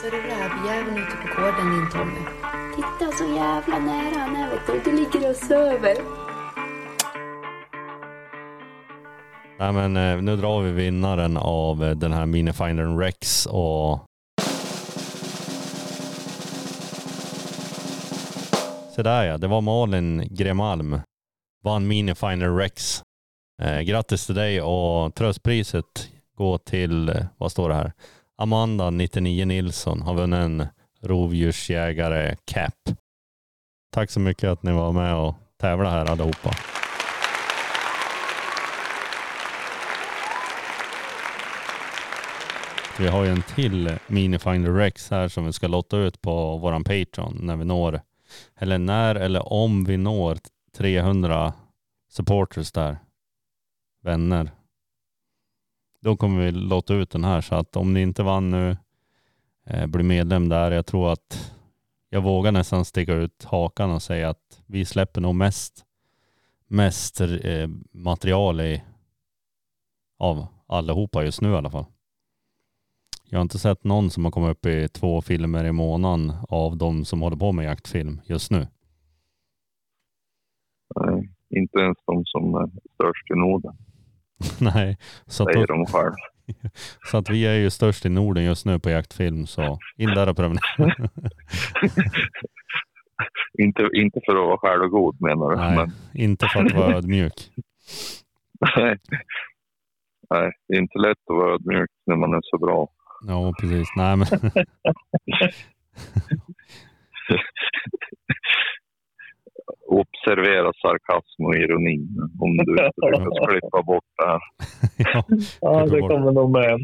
Ser du rävjäveln ute på gården din Tommy? Titta så jävla nära han är vet du. Du ligger och söver. Nej men eh, nu drar vi vinnaren av eh, den här minifindern Rex och Så där ja, det var Malin Gremalm. Vann Minifinder Rex. Eh, grattis till dig och tröstpriset går till, eh, vad står det här? Amanda 99 Nilsson har vunnit en rovdjursjägare cap. Tack så mycket att ni var med och tävlade här allihopa. Vi har ju en till Minifinder Rex här som vi ska lotta ut på våran Patreon när vi når, eller när eller om vi når 300 supporters där. Vänner. Då kommer vi lotta ut den här så att om ni inte vann nu, eh, bli medlem där. Jag tror att jag vågar nästan sticka ut hakan och säga att vi släpper nog mest, mest eh, material i, av allihopa just nu i alla fall. Jag har inte sett någon som har kommit upp i två filmer i månaden av de som håller på med jaktfilm just nu. Nej, inte ens de som är störst i Norden, Nej, så att, säger de själv. så att vi är ju störst i Norden just nu på jaktfilm så in där och prenumerera. inte, inte för att vara självgod menar du? Nej, Men, inte för att vara ödmjuk. nej. nej, det är inte lätt att vara ödmjuk när man är så bra. Ja, precis. Nej, men Observera sarkasm och ironi om du lyckas klippa bort det här. ja, Ja, det kommer nog med.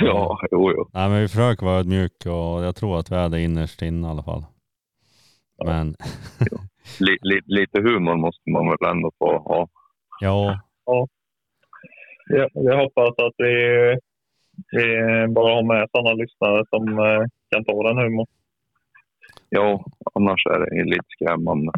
Ja, jo, jo. Nej, men vi försöker vara ödmjuka och jag tror att vi är det innerst inne i alla fall. Men li, lite humor måste man väl ändå få ha. ja, Jag, jag hoppas att vi, vi bara har med sådana lyssnare som eh, kan ta den humorn. Ja, annars är det lite skrämmande.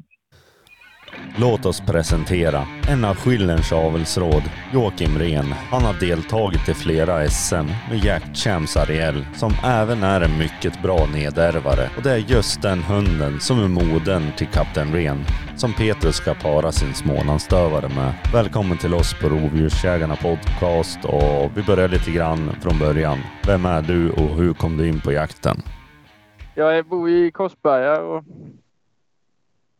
Låt oss presentera en av Schillerns avelsråd, Joakim Ren. Han har deltagit i flera SM med Jack Champs Ariel, som även är en mycket bra nedärvare. Och det är just den hunden som är moden till Kapten Ren, som Petrus ska para sin Smålandsstövare med. Välkommen till oss på Rovdjursjägarna Podcast och vi börjar lite grann från början. Vem är du och hur kom du in på jakten? Jag bor i Korsberga och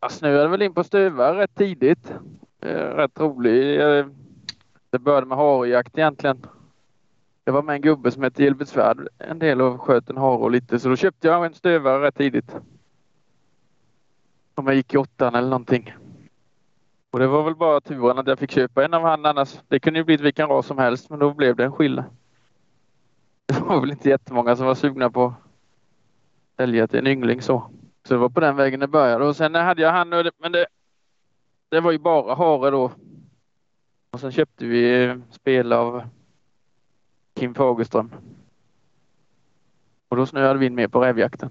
jag snöade väl in på stuvar rätt tidigt. Eh, rätt rolig. Eh, det började med harejakt egentligen. Jag var med en gubbe som hette Gilbert Svärd en del och sköt en hare och lite så då köpte jag en stövare rätt tidigt. Om jag gick i åttan eller någonting. Och det var väl bara turen att jag fick köpa en av han annars. Det kunde ju blivit vilken ras som helst men då blev det en skille. Det var väl inte jättemånga som var sugna på att sälja till en yngling så. Så det var på den vägen det började och sen hade jag han men det, det var ju bara hare då. Och sen köpte vi eh, spel av Kim Fagerström. Och då snöade vi in mer på rävjakten.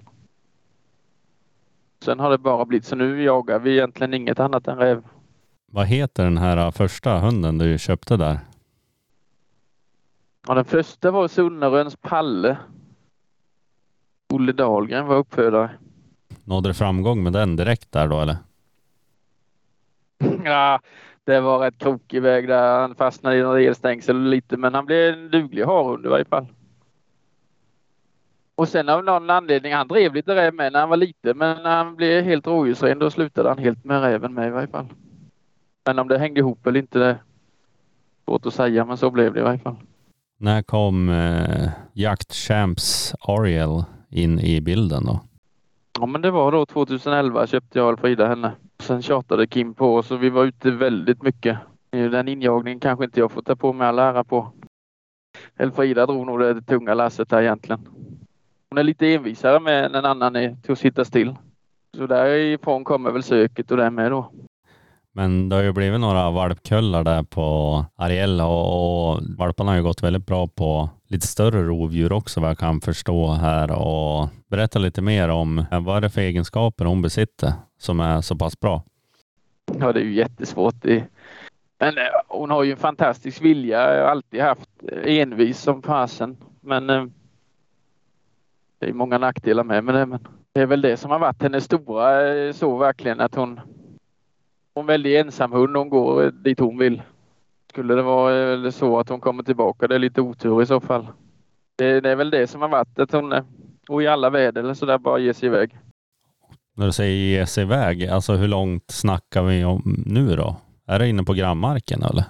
Sen har det bara blivit så nu jagar vi egentligen inget annat än räv. Vad heter den här första hunden du köpte där? Ja, den första var Sunneröns Palle. Olle Dahlgren var uppfödare. Nådde du framgång med den direkt där då eller? Ja, det var rätt krokig väg där. Han fastnade i något elstängsel lite, men han blev en duglig harhund i varje fall. Och sen av någon anledning, han drev lite räv med när han var liten, men när han blev helt rådjursren då slutade han helt med räven med i varje fall. Men om det hängde ihop eller inte, det är svårt att säga, men så blev det i varje fall. När kom eh, Jakt Champs Ariel in i bilden då? Ja, men det var då 2011 köpte jag Alfrida henne. Sen tjatade Kim på oss och vi var ute väldigt mycket. Den injagningen kanske inte jag får ta på mig all ära på. Elfrida drog nog det tunga lasset här egentligen. Hon är lite envisare med än en annan är till att sitta still. Så därifrån kommer väl söket och det med då. Men det har ju blivit några valpkullar där på Ariel och, och valparna har ju gått väldigt bra på lite större rovdjur också vad jag kan förstå här och berätta lite mer om vad vad är det för egenskaper hon besitter som är så pass bra? Ja, det är ju jättesvårt. Det... Men eh, hon har ju en fantastisk vilja. Jag har alltid haft eh, envis som fasen. Men det är många nackdelar med, med det, men det är väl det som har varit hennes stora så verkligen att hon är väldigt ensam hund. Hon går dit hon vill. Skulle det vara eh, så att hon kommer tillbaka, det är lite otur i så fall. Det, det är väl det som har varit att hon, eh, och i alla väder eller så där bara ger sig iväg. När du säger ge sig iväg, alltså hur långt snackar vi om nu då? Är det inne på grannmarken eller?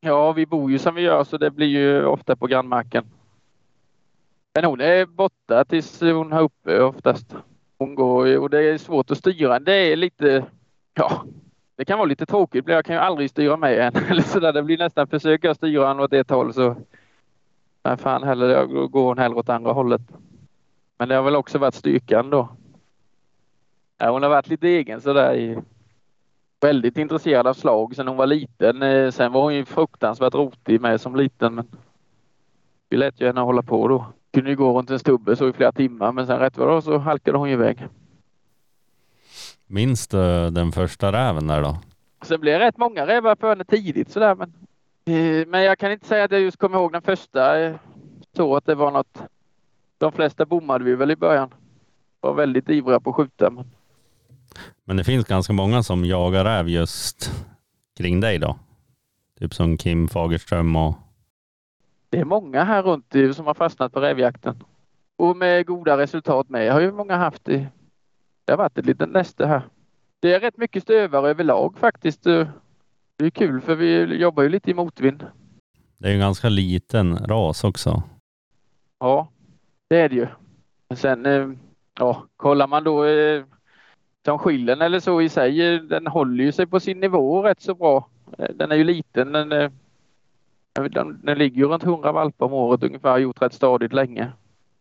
Ja, vi bor ju som vi gör så det blir ju ofta på grannmarken. Men hon är borta tills hon är uppe oftast. Hon går och det är svårt att styra. Det är lite, ja, det kan vara lite tråkigt. Jag kan ju aldrig styra med en eller så där. Det blir nästan försöka styra honom åt ett håll så. Men fan heller, då går hon hellre åt andra hållet. Men det har väl också varit styrkan då. Ja, hon har varit lite egen sådär i väldigt intresserad av slag sedan hon var liten. Eh, sen var hon ju fruktansvärt rotig med som liten. Men vi lät ju henne hålla på då. Kunde ju gå runt en stubbe så i flera timmar men sen rätt vad det så halkade hon ju iväg. Minns du den första räven där då? Sen blev det rätt många rävar på henne tidigt sådär men, eh, men jag kan inte säga att jag just kommer ihåg den första eh, så att det var något. De flesta bommade vi väl i början. Var väldigt ivriga på att skjuta. Men... Men det finns ganska många som jagar räv just kring dig då? Typ som Kim Fagerström och Det är många här runt i- som har fastnat på rävjakten. Och med goda resultat med har ju många haft. Det, det har varit ett litet näste här. Det är rätt mycket stövare överlag faktiskt. Det är kul för vi jobbar ju lite i motvind. det är ju en ganska liten ras också. Ja, det är det ju. Sen, eh, ja, kollar man då eh, som skillen eller så i sig, eh, den håller ju sig på sin nivå rätt så bra. Eh, Den är ju liten, den, eh, den, den ligger ju runt 100 valpar om året ungefär, har gjort rätt stadigt länge.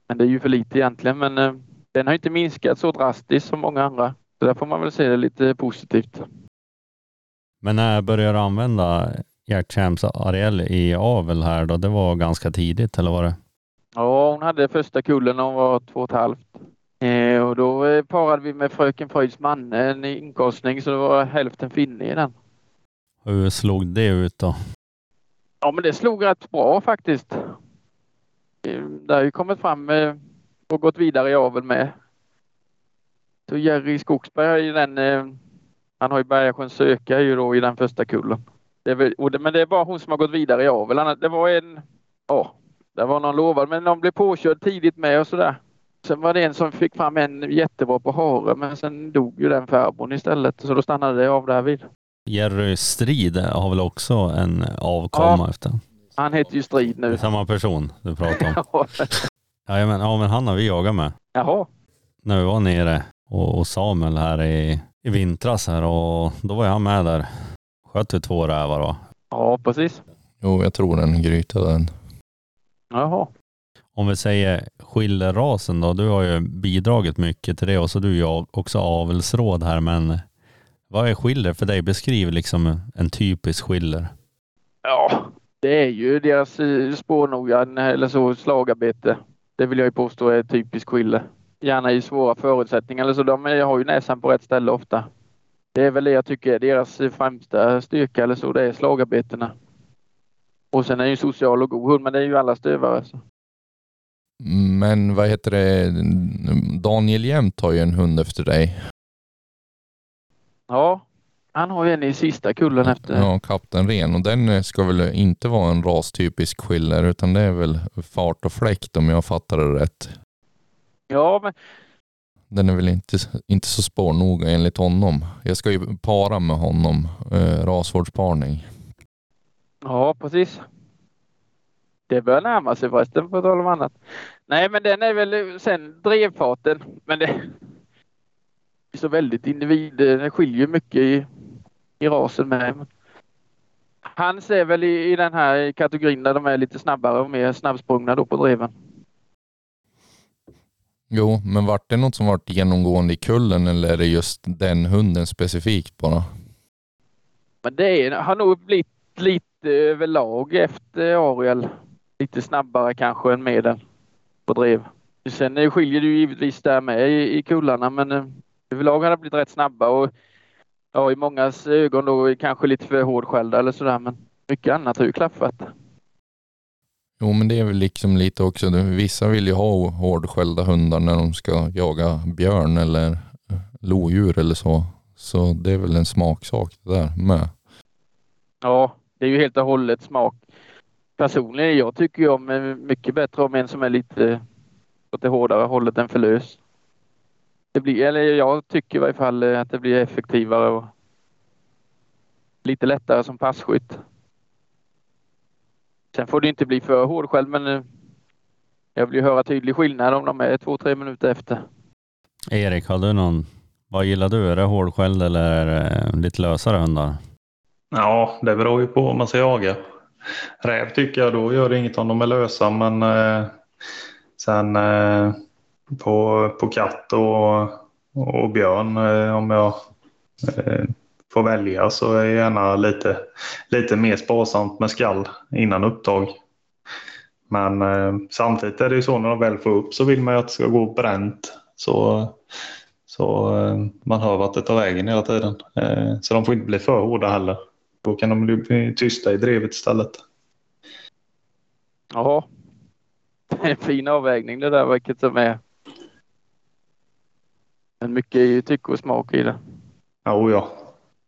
Men det är ju för lite egentligen, men eh, den har inte minskat så drastiskt som många andra. Så där får man väl se det lite positivt. Men när började du använda Jack Champs Ariel i avel här då? Det var ganska tidigt eller var det? Ja, hon hade första kullen när hon var två och ett halvt. Eh, och då eh, parade vi med Fröken Fröjds manne en inkostning så det var hälften finne i den. Hur slog det ut då? Ja, men det slog rätt bra faktiskt. Eh, Det har ju kommit fram eh, och gått vidare i avel med. Så Jerry Skogsberg den, eh, han har ju Bergasjöns söka ju då i den första kullen. Det väl, det, men det är bara hon som har gått vidare i avel. Det var en, ja, det var någon lovad, men de blev påkörd tidigt med och sådär. Sen var det en som fick fram en jättebra på hare, men sen dog ju den farbrorn istället, så då stannade det av där vid. Jerry Strid har väl också en avkomma Ja. efter? Han heter ju Strid nu. samma person du pratar om. Jajamän, ja men han har vi jagat med. Jaha, När vi var nere och, och Samuel här i, i vintras här och då var han med där. Sköt vi två rävar då. ja precis. Jo, jag tror den gryta den. Jaha. Om vi säger skillerrasen då, du har ju bidragit mycket till det och så du är ju också avelsråd här men vad är skiller för dig? Beskriv liksom en typisk skiller. Ja, det är ju deras eh, spårnojan eller så slagarbete. Det vill jag ju påstå är typiskt skille. Gärna i svåra förutsättningar eller så. De har ju näsan på rätt ställe ofta. Det är väl det jag tycker är deras främsta styrka eller så. Det är slagarbetena. Och sen är ju social och god hund, men det är ju alla stövare. Så. Men vad heter det? Daniel Jämt har ju en hund efter dig. Ja, han har ju en i sista kullen efter. Ja, Kapten Ren. Och den eh, ska väl inte vara en rastypisk skiller utan det är väl fart och fläkt om jag fattar det rätt. Ja, men Den är väl inte, inte så spårnoga enligt honom. Jag ska ju para med honom, eh, rasvårdsparning. Ja, precis. Det börjar närma sig förresten på tal om annat. Nej, men den är väl sen drevfarten. Men det är så väldigt individ. Det skiljer mycket i, i rasen med. Han ser väl i, i den här kategorin där de är lite snabbare och mer snabbsprungna då på dreven. Jo, men vart det något som varit genomgående i kullen eller är det just den hunden specifikt bara? Men det är, har nog blivit lite överlag efter Ariel. Lite snabbare kanske än medel på drev. Sen skiljer det ju givetvis där med i, i kullarna men eh, överlag har det blivit rätt snabba och ja, i mångas ögon då kanske lite för hårdskällda eller sådär men mycket annat har ju klaffat. Jo men det är väl liksom lite också, vissa vill ju ha hårdskällda hundar när de ska jaga björn eller lodjur eller så. Så det är väl en smaksak det där med. Ja, det är ju helt och hållet smak. Personligen, jag tycker ju om eh, mycket bättre om en som är lite åt det hårdare hållet än för lös. Det blir, eller jag tycker i varje fall eh, att det blir effektivare och lite lättare som passkytt. Sen får det inte bli för hård själv, men eh, jag vill ju höra tydlig skillnad om de är två, tre minuter efter. Erik, har du någon, vad gillar du? Är det hårdskälld eller är det lite lösare hundar? Ja, det beror ju på vad man ska jaga. Räv tycker jag då gör det inget om de är lösa, men eh, sen eh, på, på katt och, och björn eh, om jag eh, får välja så är jag gärna lite, lite mer sparsamt med skall innan upptag. Men eh, samtidigt är det ju så när de väl får upp så vill man ju att det ska gå bränt. Så, så eh, man hör vart det tar vägen hela tiden. Eh, så de får inte bli för hårda heller. Då kan de bli tysta i drevet istället. Ja, det är en fin avvägning det där vilket som är. Men mycket är ju tycke och smak i det. Jo, ja,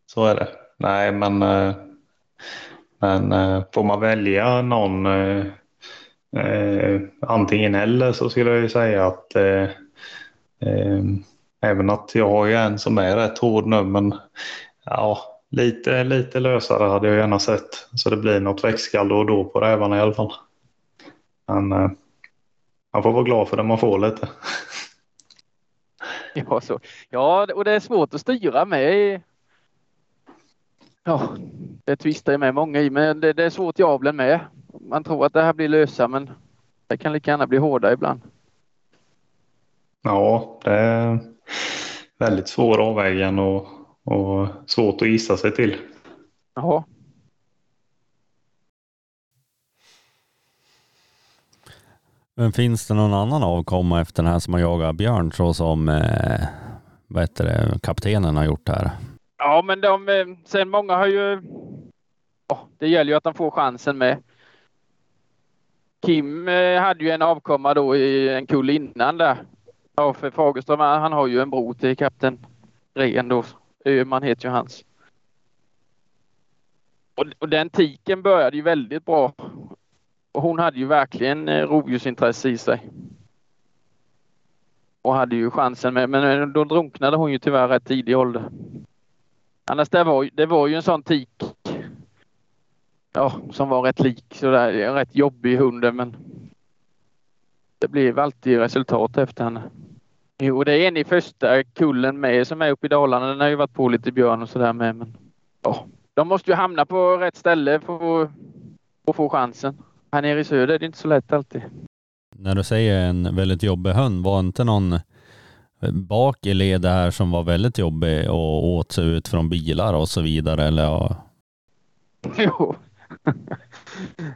så är det. Nej, men, eh, men eh, får man välja någon eh, eh, antingen eller så skulle jag ju säga att eh, eh, även att jag har ju en som är rätt hård nu men ja, lite, lite lösare hade jag gärna sett så det blir något växtskall då och då på rävarna i alla fall. Men man får vara glad för det man får lite. Ja, så. ja, och det är svårt att styra med. Ja, det tvistar med många i, men det, det är svårt i avlen med. Man tror att det här blir lösa, men det kan lika gärna bli hårda ibland. Ja, det är väldigt svår avvägning och, och svårt att gissa sig till. Ja. Men finns det någon annan avkomma efter den här som har jagat björn så som eh, vad heter det, kaptenen har gjort här? Ja, men de, eh, sen många har ju... Oh, det gäller ju att de får chansen med. Kim eh, hade ju en avkomma då i en kull innan där. Ja, för Fagerström, han har ju en bror till kapten Ren då. Öhman heter ju hans. Och, och den tiken började ju väldigt bra. Och hon hade ju verkligen eh, rovdjursintresse i sig. Och hade ju chansen med, men eh, då drunknade hon ju tyvärr rätt tidig ålder. Annars det var, det var ju en sån tik. Ja, som var rätt lik sådär. En rätt jobbig hunden, men. Det blev alltid resultat efter henne. Jo, det är en i första kullen med som är uppe i Dalarna. Den har ju varit på lite björn och sådär med. Men ja, de måste ju hamna på rätt ställe för att få chansen. Här nere i söder är det inte så lätt alltid. När du säger en väldigt jobbig hund, var inte någon bak i led här som var väldigt jobbig och åt sig ut från bilar och så vidare? Eller ja. Jo,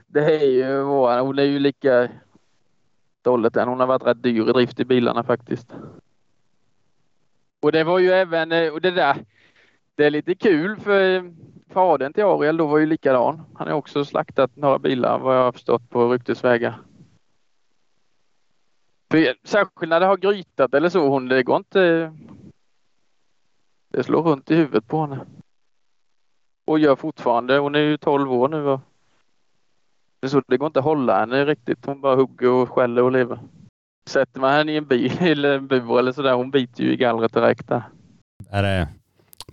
det är ju vår. Hon är ju lika dåligt än. Hon har varit rätt dyr i drift i bilarna faktiskt. Och det var ju även, och det där, det är lite kul för fadern till Ariel då var ju likadan. Han har också slaktat några bilar vad jag har förstått på ryktesvägar. Särskilt när det har grytat eller så, hon, det går inte... Det slår runt i huvudet på henne. Och gör fortfarande. Hon är ju 12 år nu. Och det, så, det går inte att hålla henne riktigt. Hon bara hugger och skäller och lever. Sätter man henne i en bil eller en bur eller sådär, hon biter ju i gallret direkt där. Är det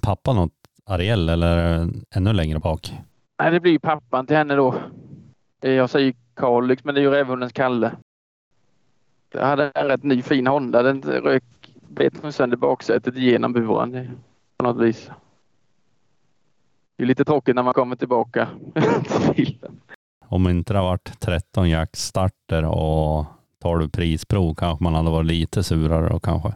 pappa något? Ariel eller ännu längre bak? Nej, det blir pappan till henne då. Jag säger Kalix, men det är ju rävhundens Kalle. Jag hade en rätt ny fin Honda. Den rök, bet sönder baksätet genom buren på något vis. Det är lite tråkigt när man kommer tillbaka till den. Om inte det har varit 13 jaktstarter och 12 prisprov kanske man hade varit lite surare då kanske.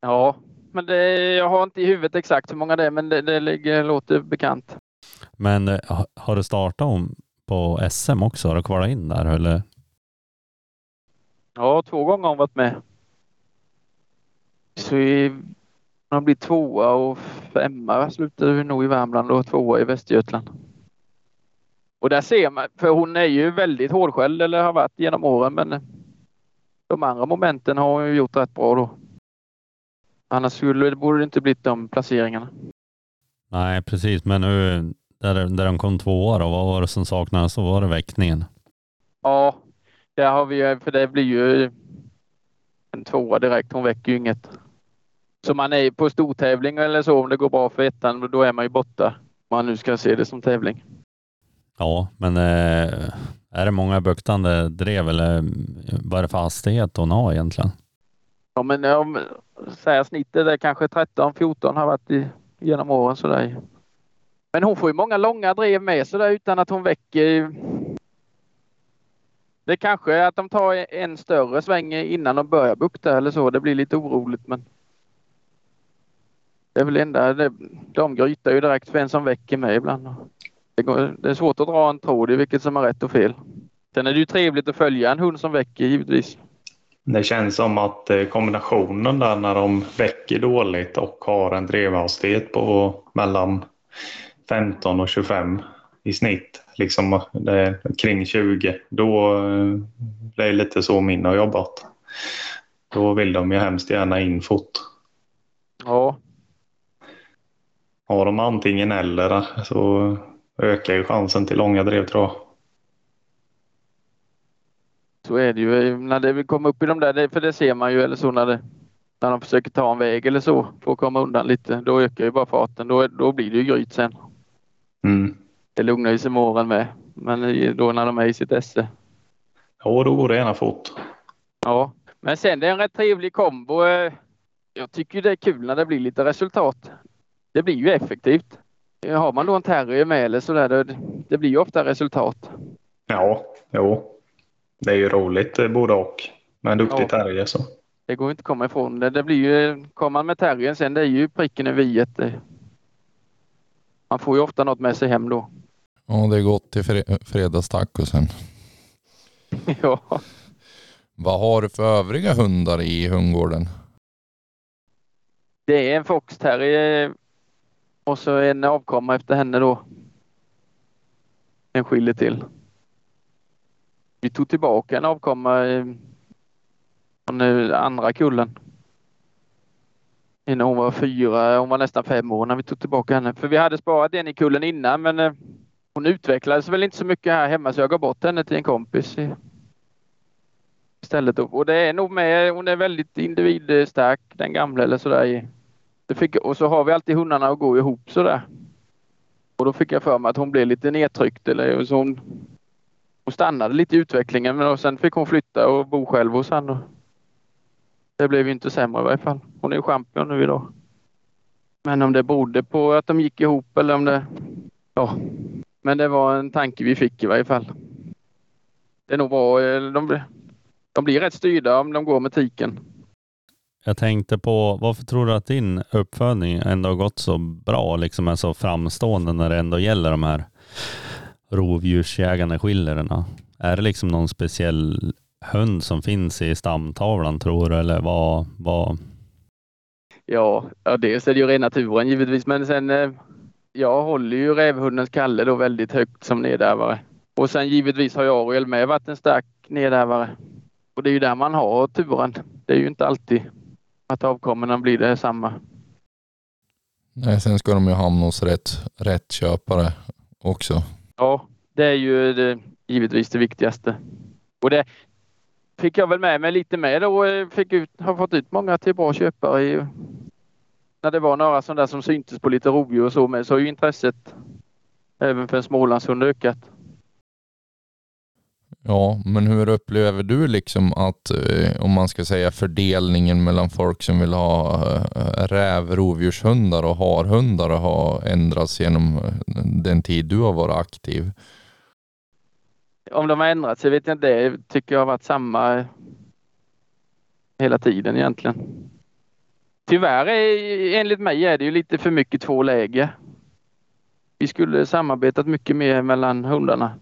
Ja, men det, jag har inte i huvudet exakt hur många det är, men det, det ligger, låter bekant. Men eh, har du startat om på SM också? Har du kvalat in där eller? Ja, två gånger har hon varit med. Så i, hon blir tvåa och femma slutade vi nog i Värmland och tvåa i Västergötland. Och där ser man, för hon är ju väldigt hårdskälld eller har varit genom åren men de andra momenten har hon ju gjort rätt bra då. Annars skulle, det borde det inte blivit de placeringarna. Nej, precis. Men nu där, där de kom tvåa då, vad var det som saknades? Så var det väckningen. Ja, där har vi ju, för det blir ju en tvåa direkt. Hon väcker ju inget. Så man är på stortävling eller så, om det går bra för ettan, då är man ju borta. Om man nu ska se det som tävling. Ja, men eh, är det många buktande drev eller vad är det för hastighet hon har egentligen? Ja, men om säger snittet är kanske 13-14 har varit i, genom åren sådär. Men hon får ju många långa drev med sådär utan att hon väcker. Det kanske är att de tar en större sväng innan de börjar bukta eller så. Det blir lite oroligt men. Det är väl enda, det, de grytar ju direkt för en som väcker med ibland. Det, går, det är svårt att dra en tråd i vilket som är rätt och fel. Sen är det ju trevligt att följa en hund som väcker givetvis. Det känns som att eh, kombinationen där när de väcker dåligt och har en drevhastighet på mellan 15 och 25 i snitt, liksom det kring 20, då eh, det är lite så min har jobbat. Då vill de ju hemskt gärna in fort. Ja. Har de antingen eller så ökar ju chansen till långa drev tror jag. Så är det ju när det kommer upp i de där, för det ser man ju eller så när, det, när de försöker ta en väg eller så för att komma undan lite. Då ökar ju bara farten. Då, då blir det ju gryt sen. Mm. Det lugnar ju sig med åren med. Men då när de är i sitt esse. Ja, då går det gärna fort. Ja, men sen det är en rätt trevlig kombo. Jag tycker det är kul när det blir lite resultat. Det blir ju effektivt. Har man då en terrier med eller så där, det, det blir ju ofta resultat. Ja, jo. Det är ju roligt eh, både och. Med en duktig Ja. terrier så. Det går inte att komma ifrån det. Det blir ju, kommer man med terriern sen, det är ju pricken över i det. Man får ju ofta något med sig hem då. Ja, det är gott till fre- fredagstacosen. ja. Vad har du för övriga hundar i hundgården? Det är en fox terrier och så en avkomma efter henne då. En skiljer till. Vi tog tillbaka en avkomma eh, från eh, andra kullen. Innan hon var fyra, hon var nästan fem år när vi tog tillbaka henne. För vi hade sparat en i kullen innan men eh, hon utvecklades väl inte så mycket här hemma så jag gav bort henne till en kompis. Istället. Och det är nog med, hon är väldigt individstark den gamla eller sådär. det fick, och så har vi alltid hundarna att gå ihop sådär. Och då fick jag för mig att hon blev lite nedtryckt eller så hon, hon stannade lite i utvecklingen men och sen fick hon flytta och bo själv hos han. Det blev ju inte sämre i varje fall. Hon är ju champion nu idag. Men om det berodde på att de gick ihop eller om det... Ja. Men det var en tanke vi fick i varje fall. Det är nog bra. Eh, de, blir- de blir rätt styrda om de går med tiken. Jag tänkte på, varför tror du att din uppfödning ändå har gått så bra, liksom är så framstående när det ändå gäller de här rovdjursjägande skillerna? Är det liksom någon speciell hund som finns i stamtavlan tror du, eller vad, vad? Ja, ja dels är det ju ren naturen givetvis men sen eh, jag håller ju rävhundens Kalle då väldigt högt som nedärvare. Och sen givetvis har jag Ariel med varit en stark nedärvare. Och det är ju där man har turen. Det är ju inte alltid att avkommorna blir det samma. Nej, sen ska de ju hamna hos rätt, rätt köpare också. Ja, det är ju det, givetvis det viktigaste. Och det fick jag väl med mig lite med då. Eh, fick ut, har fått ut många till bra köpare. I, när det var några sådana där som syntes på lite rovdjur och så med så har ju intresset även för en Smålandshund ökat. Ja, men hur upplever du liksom att, eh, om man ska säga fördelningen mellan folk som vill ha eh, räv, rovdjurshundar och harhundar har ändrats genom eh, den tid du har varit aktiv? Om de har ändrat sig vet jag inte. Det tycker jag har varit samma hela tiden egentligen. Tyvärr är, enligt mig är det ju lite för mycket två läger. Vi skulle samarbetat mycket mer mellan hundarna.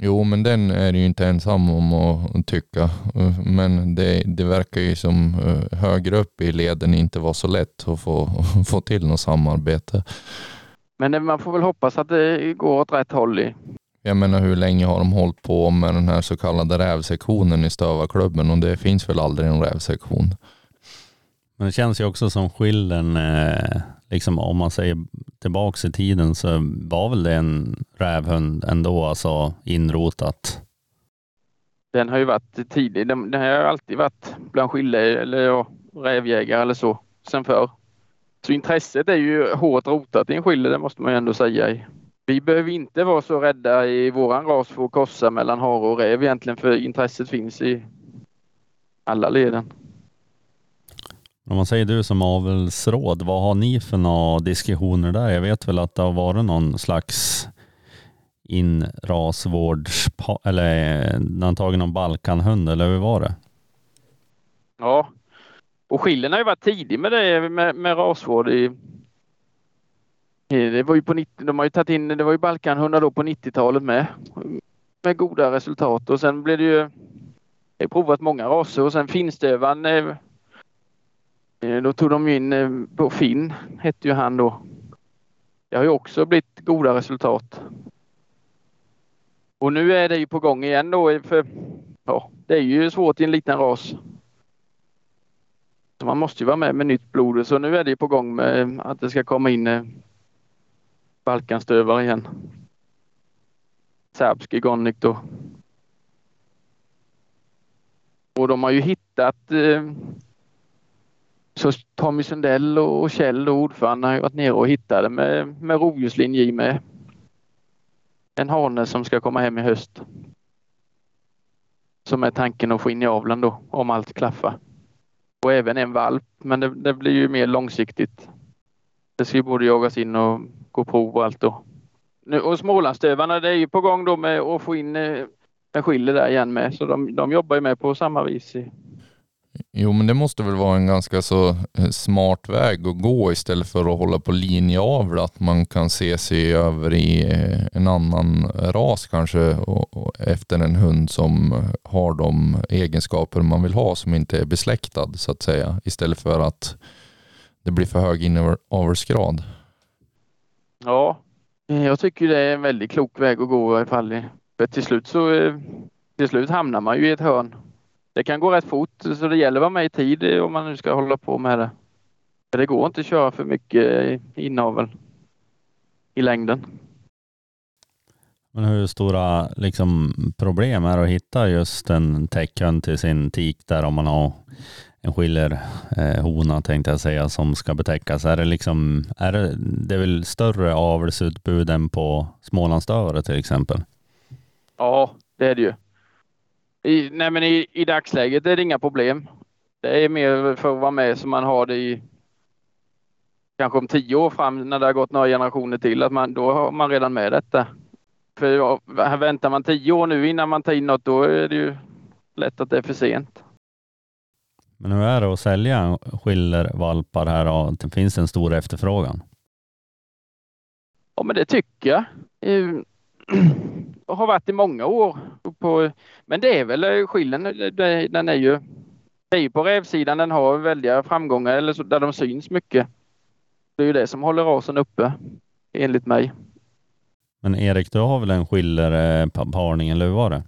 Jo, men den är ju inte ensam om att tycka. Men det, det verkar ju som eh, högre upp i leden inte var så lätt att få, få till något samarbete. Men man får väl hoppas att det går åt rätt håll. I. Jag menar hur länge har de hållit på med den här så kallade rävsektionen i Stövarklubben och det finns väl aldrig en rävsektion. Men det känns ju också som skillen, eh, liksom om man säger tillbaks i tiden så var väl det en rävhund ändå, alltså inrotat. Den har ju varit tidig. Den, den har ju alltid varit bland skille eller ja, rävjägare eller så sen förr. Så intresset är ju hårt rotat i en skille, det måste man ju ändå säga. Vi behöver inte vara så rädda i våran ras för att korsa mellan hare och räv egentligen, för intresset finns i alla leden. Om man säger du som avelsråd, vad har ni för några diskussioner där? Jag vet väl att det har varit någon slags inrasvårds... Eller man tagit någon balkanhund, eller hur var det? Ja, och Skillen har ju varit tidig med det med, med rasvård. I, det var ju på 90, de har ju tagit in, det var ju balkanhundar då på 90-talet med. Med goda resultat och sen blev det ju, jag har provat många raser och sen finstövaren eh, Eh, då tog de in eh, på Finn, hette ju han då. Det har ju också blivit goda resultat. Och nu är det ju på gång igen då eh, för ja, det är ju svårt i en liten ras. Så man måste ju vara med med nytt blod så nu är det på gång med att det ska komma in Balkanstövare igen. Serbski Gonnik då. Och de har ju hittat eh, så Tommy Sundell och Kjell och ordförande har ju varit nere och hittade med, med rovdjurslinje med. En hane som ska komma hem i höst. Som är tanken att få in i avlen då om allt klaffar och även en valp. Men det, det blir ju mer långsiktigt. Det ska ju både jagas in och gå prov och allt då. Nu, och Smålandstövarna det är ju på gång då med att få in eh, en skiller där igen med. Så de, de jobbar ju med på samma vis. Jo, men det måste väl vara en ganska så eh, smart väg att gå istället för att hålla på linjeavel Att man kan se sig över i eh, en annan ras kanske och, och efter en hund som har de egenskaper man vill ha som inte är besläktad så att säga. Istället för att det blir för hög inavelsgrad. Ja, eh, jag tycker det är en väldigt klok väg att gå i alla fall. För till slut så till slut hamnar man ju i ett hörn det kan gå rätt fort så det gäller att vara med i tid om man nu ska hålla på med det. Det går inte att köra för mycket inavel i längden. Men hur stora liksom, problem är det att hitta just en täckhund till sin tik där om man har en skiller eh, hona tänkte jag säga som ska betäckas. Är det liksom, är det, det är väl större avelsutbud än på Smålandsstövare till exempel? Ja, det är det ju. I, nej men i, i dagsläget är det inga problem. Det är mer för att vara med som man har det i kanske om tio år fram när det har gått några generationer till. Att man, då har man redan med detta. För här väntar man tio år nu innan man tar in något, då är det ju lätt att det är för sent. Men hur är det att sälja skillervalpar här och det finns en stor efterfrågan? Ja, men det tycker jag. har varit i många år. På, men det är väl eh, skillen, den är ju, det är ju på rävsidan den har väldiga framgångar eller så, där de syns mycket. Det är ju det som håller rasen uppe, enligt mig. Men Erik, du har väl en skillerparning, eller hur var det?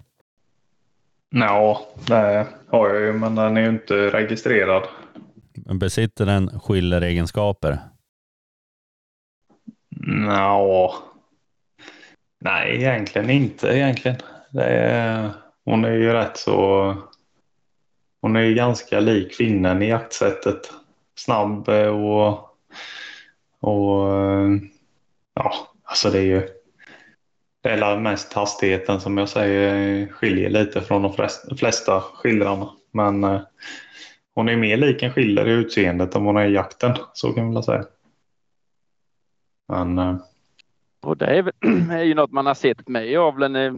Ja, det har jag ju, men den är ju inte registrerad. Besitter den skilleregenskaper? Ja, Nej, egentligen inte egentligen. Det är, hon är ju rätt så... Hon är ju ganska lik kvinnan i jaktsättet. Snabb och... Och... Ja, alltså det är ju... Det är mest hastigheten som jag säger skiljer lite från de flesta skildrarna. Men eh, hon är mer lik en skiller i utseendet än hon är i jakten. Så kan man väl säga. Men... Eh, och det är, är ju något man har sett med i aveln. Eh,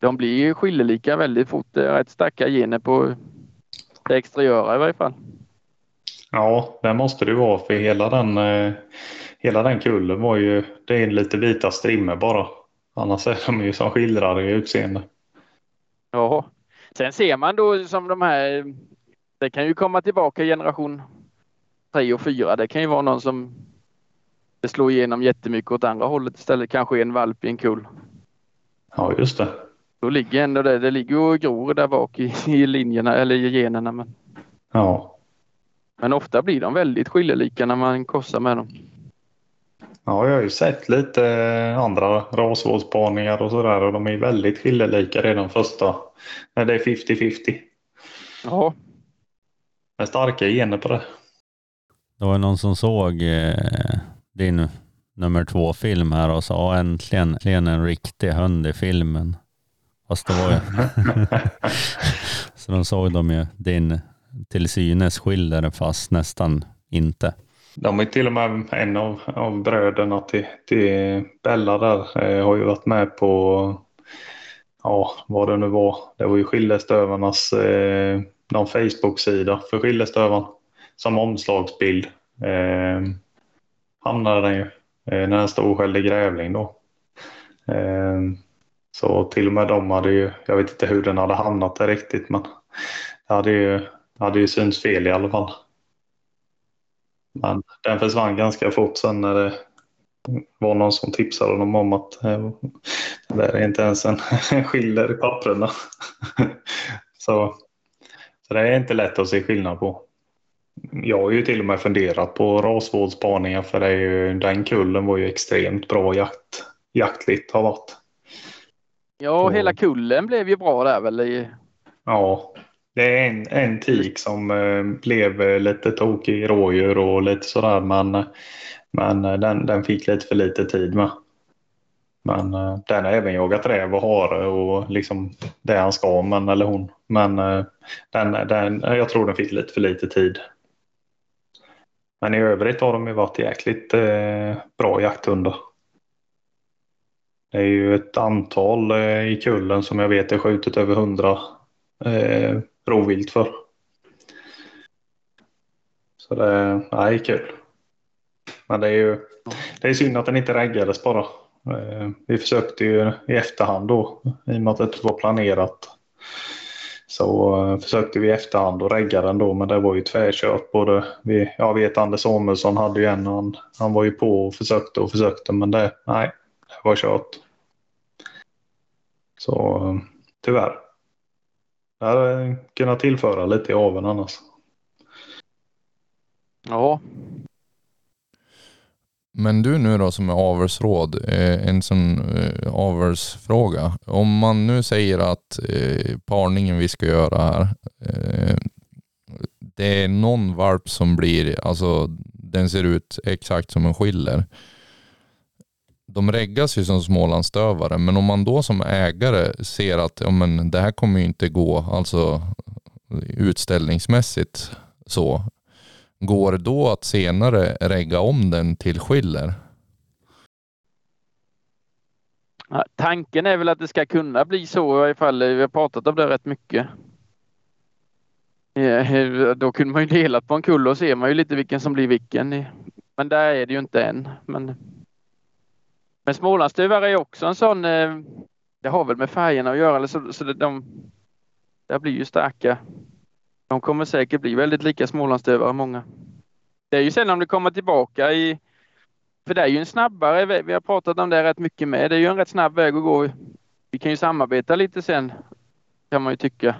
de blir skillelika väldigt fort. Det är rätt starka gener på det exteriöra i varje fall. Ja, det måste det vara för hela den, eh, hela den kullen var ju, det är lite vita strimmor bara. Annars är de ju som skildrare i utseende. Ja, sen ser man då som de här, det kan ju komma tillbaka generation tre och fyra. Det kan ju vara någon som det slår igenom jättemycket åt andra hållet istället. Kanske en valp i en kull. Ja, just det. Då ligger ändå det, det ligger och gror där bak i, i linjerna eller i generna. Men, Ja. men ofta blir de väldigt skiljelika när man korsar med dem. Ja, jag har ju sett lite eh, andra rasvårdsspaningar och sådär och de är väldigt skiljelika redan första. När det är 50-50. Ja, Med starka gener på det. Det var någon som såg eh, din nummer två film här och sa "Ja, äntligen, äntligen en riktig hund i filmen. Fast det var ju... Så de såg de ju din till synes skiller fast nästan inte. De är till och med en av, av bröderna till, till Bella där eh, har ju varit med på ja, vad det nu var. Det var ju Skillestövarnas eh, någon Facebook-sida för Skillestövan som omslagsbild. Eh, hamnade den ju eh, när den stod själv i grävling då. Eh, så till och med de hade ju, jag vet inte hur den hade hamnat där riktigt men det hade ju, hade ju synts fel i alla fall. Men den försvann ganska fort sen när det var någon som tipsade dem om att eh, det där är inte ens en skiller i papperna. så, så det är inte lätt att se skillnad på. Jag har ju till och med funderat på rasvårdsspaningar för det ju, den kullen var ju extremt bra jakt, jaktligt har varit. ja Och- hela kullen blev ju bra där väl. I, Ja, det är en, en tik som eh, blev eh, lite tokig i rådjur och lite sådär men, men eh, den, den fick lite för lite tid med. Men eh, den har även jagat räv och hare och liksom det han ska, men eller hon. Men eh, den, den, jag tror den fick lite för lite tid. Men i övrigt har de ju varit jäkligt eh, bra jakthundar. Det är ju ett antal eh, i kullen som jag vet är skjutit över hundra eh, rovvilt för. Så det nej, kul. Men det är ju det är synd att den inte reggades bara. Eh, vi försökte ju i efterhand då i och med att det inte var planerat. Så eh, försökte vi i efterhand att regga den då men det var ju tvärkört. Både vi, jag vet Anders Samuelsson hade ju en han, han var ju på och försökte och försökte men det, nej, det var kört. Så eh, tyvärr. Det hade kunnat tillföra lite i aveln annars. ja, men du nu då som är avelsråd, eh, en sån eh, avelsfråga. Om man nu säger att eh, parningen vi ska göra här, det är någon valp som blir, alltså den ser ut exakt som en skiller. De reggas ju som smålandsstövare, men om man då som ägare ser att ja, men det här kommer ju inte gå, alltså utställningsmässigt så, Går det då att senare regga om den till skiller? Ja, Tanken är väl att det ska kunna bli så i varje fall. Vi har pratat om det rätt mycket. Då kunde man ju dela på en kull och ser man ju lite vilken som blir vilken. Men där är det ju inte än. Men, men Smålandsstövare är också en sån. Eh, det har väl med färgerna att göra. Så, så det, de, det blir ju starka. De kommer säkert bli väldigt lika Smålandsstövare många. Det är ju sen om det kommer tillbaka i för det är ju en snabbare väg. Vi har pratat om det rätt mycket med. Det är ju en rätt snabb väg att gå. Vi kan ju samarbeta lite sen kan man ju tycka.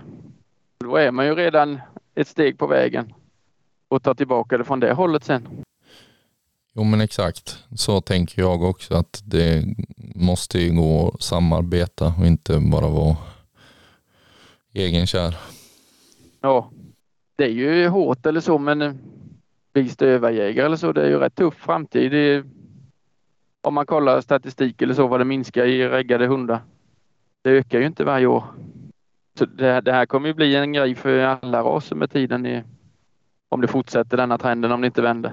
Då är man ju redan ett steg på vägen och ta tillbaka det från det hållet sen. Jo men exakt, så tänker jag också att det måste ju gå att samarbeta och inte bara vara egenkär. Ja, det är ju hårt eller så men eh, vi stövarjägare eller så, det är ju rätt tuff framtid. Det är, om man kollar statistik eller så vad det minskar i reggade hundar. Det ökar ju inte varje år. Så det, det här kommer ju bli en grej för alla raser med tiden i, om det fortsätter denna trenden, om det inte vänder.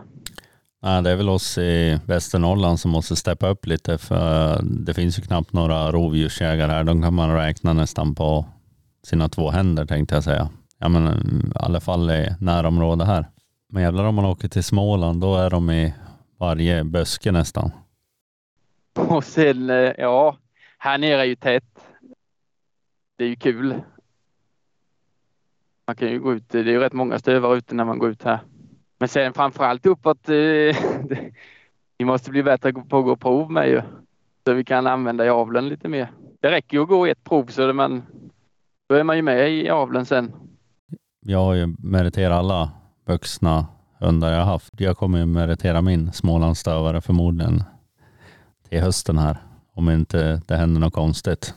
Nej, det är väl oss i Västernorrland som måste steppa upp lite för det finns ju knappt några rovdjursjägare här. De kan man räkna nästan på sina två händer tänkte jag säga. Ja men i alla fall i närområde här. Men jävlar om man åker till Småland då är de i varje buske nästan. Och sen, eh, ja, här nere är ju tätt. Det är ju kul. Man kan ju gå ut, det är ju rätt många stövar ute när man går ut här. Men sen framförallt uppåt, eh, det- vi måste bli bättre på att gå prov med ju. Så vi kan använda i lite mer. det räcker ju att gå ett prov så det man, då är man ju med i aveln sen. Jag har ju meriterat alla vuxna hundar jag har haft. Jag kommer ju meritera min Smålandsstövare förmodligen till hösten här. Om inte det händer något konstigt.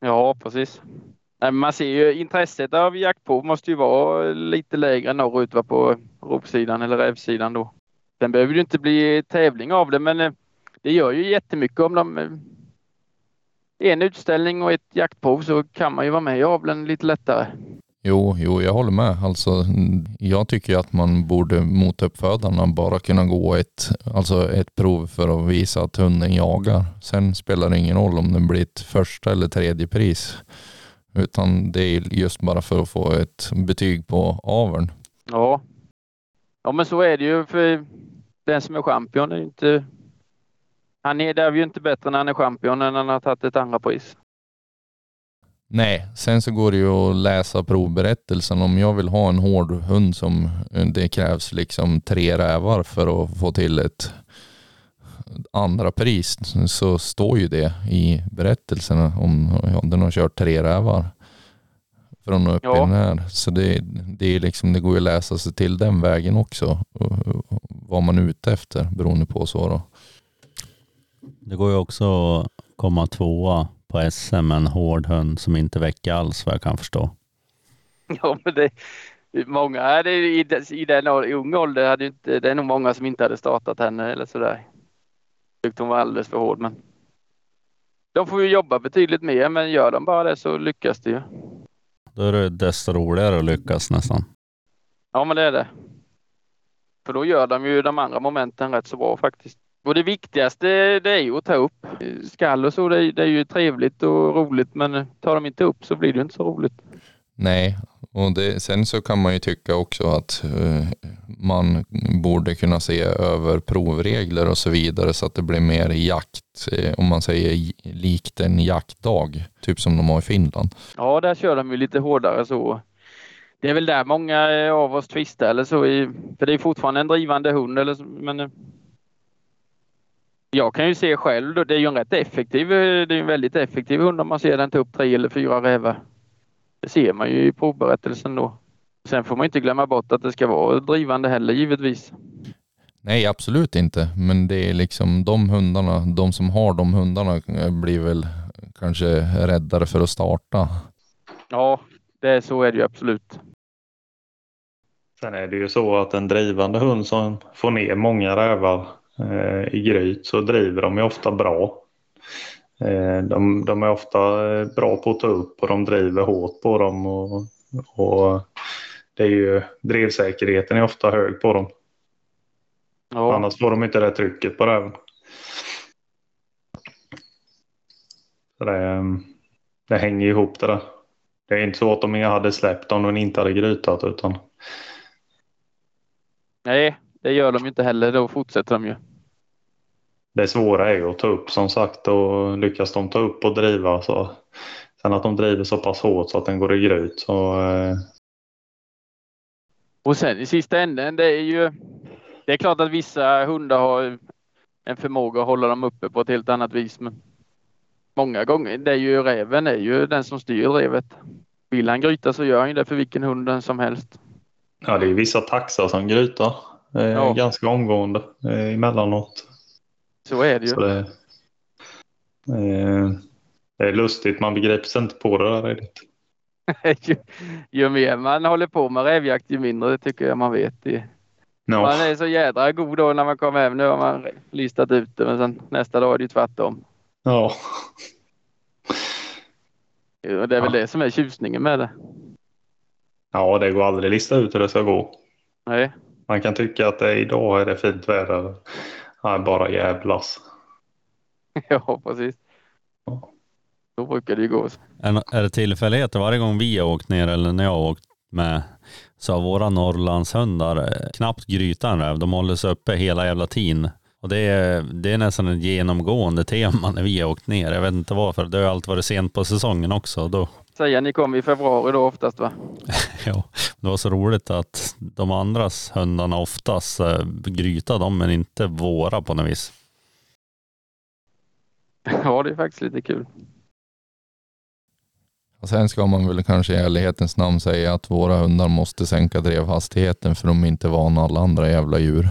Ja, precis. Nej, man ser ju intresset av jaktprov måste ju vara lite lägre norrut va, på ropsidan eller rävsidan då. Sen behöver det inte bli tävling av det, men eh, det gör ju jättemycket om de... Eh, en utställning och ett jaktprov så kan man ju vara med i aveln lite lättare. Jo, jo, jag håller med. Alltså, jag tycker att man borde mot uppfödarna bara kunna gå ett, alltså ett prov för att visa att hunden jagar. Sen spelar det ingen roll om det blir ett första eller tredje pris. Utan det är just bara för att få ett betyg på aveln. Ja. Ja, men så är det ju för den som är champion är ju inte... Han är där ju inte bättre när han är champion än när han har tagit ett andra pris. Nej, sen så går det ju att läsa provberättelsen. Om jag vill ha en hård hund som det krävs liksom tre rävar för att få till ett andra pris så står ju det i berättelsen om ja, den har kört tre rävar från och upp Ja. i den här. Så det, det, är liksom, det går ju att läsa sig till den vägen också. Vad man är ute efter beroende på så då. Det går ju också att komma tvåa på SM en hård hund som inte väcker alls vad jag kan förstå. Ja, men det, många hade, i, i den å- i ung ålder hade inte, det är nog många som inte hade startat henne eller sådär. Tyckte hon var alldeles för hård, men de får ju jobba betydligt mer, men gör de bara det så lyckas det ju. Då är det desto roligare att lyckas nästan. Ja, men det är det. För då gör de ju de andra momenten rätt så bra faktiskt. Och det viktigaste det är ju att ta upp skall och så. Det är, det är ju trevligt och roligt, men tar de inte upp så blir det inte så roligt. Nej, och det, sen så kan man ju tycka också att eh, man borde kunna se över provregler och så vidare så att det blir mer jakt, eh, om man säger likt en jaktdag, typ som de har i Finland. Ja, där kör de ju lite hårdare så. Det är väl där många eh, av oss tvistar eller så. I, för det är fortfarande en drivande hund. Eller så, men jag kan ju se själv, då, det är ju en rätt effektiv, eh, det är en väldigt effektiv hund om man ser den ta upp tre eller fyra rävar. Det ser man ju i provberättelsen då. Sen får man inte glömma bort att det ska vara drivande heller givetvis. Nej, absolut inte, men det är liksom de hundarna, de som har de hundarna eh, blir väl kanske räddare för att starta. Ja, det är, så är det ju absolut. Sen är det ju så att en drivande hund som får ner många rävar i gryt så driver de ju ofta bra. Eh, de, de är ofta eh, bra på att ta upp och de driver hårt på dem. Och, och det är ju, drevsäkerheten är ofta hög på dem. Ja, Annars får de inte det trycket på räven. Så det, det hänger ihop det där. Det är inte så att de hade släppt om de inte hade grytat utan nej, det gör de ju inte heller. Då fortsätter de ju. Det svåra är ju att ta upp som sagt och lyckas de ta upp och driva så sen att de driver så pass hårt så att den går i gryt så eh, Och sen i sista änden, det är ju... Det är klart att vissa hundar har en förmåga att hålla dem uppe på ett helt annat vis. Men många gånger, det är ju räven är ju den som styr drevet. Vill han gryta så gör han ju det för vilken hund som helst. ja det är vissa taxar som grytar eh, Ja. ganska omgående eh, emellanåt. Så är det ju. Det, eh, det är lustigt, man begriper sig inte på det där riktigt. ju, ju mer man håller på med rävjakt ju mindre tycker jag man vet. Det. Ja. Man är så jädra god då när man kommer hem. Nu har man listat ut det men sen nästa dag är det ju tvärtom. Ja. Och det är väl Ja. det som är tjusningen med det. ja, det går aldrig att lista ut hur det ska gå. Nej. Man kan tycka att det, idag är det fint väder. Nej, bara jävlas. Ja, precis. Så brukar det ju gå. Är, är det tillfälligheter varje gång vi har åkt ner eller när jag har åkt med så har våra Norrlandshundar eh, knappt gryta en räv. De håller sig uppe hela jävla tiden. Och det är, det är nästan ett genomgående tema när vi har åkt ner. Jag vet inte varför. Det har alltid varit sent på säsongen också. Då, Säga ni kom i februari då oftast va? ja, det var så roligt att de andras hundarna oftast äh, gryta dem men inte våra på något vis. Ja, det är faktiskt lite kul. Och sen ska man väl kanske i ärlighetens namn säga att våra hundar måste sänka drevhastigheten för de är inte vana alla andra jävla djur.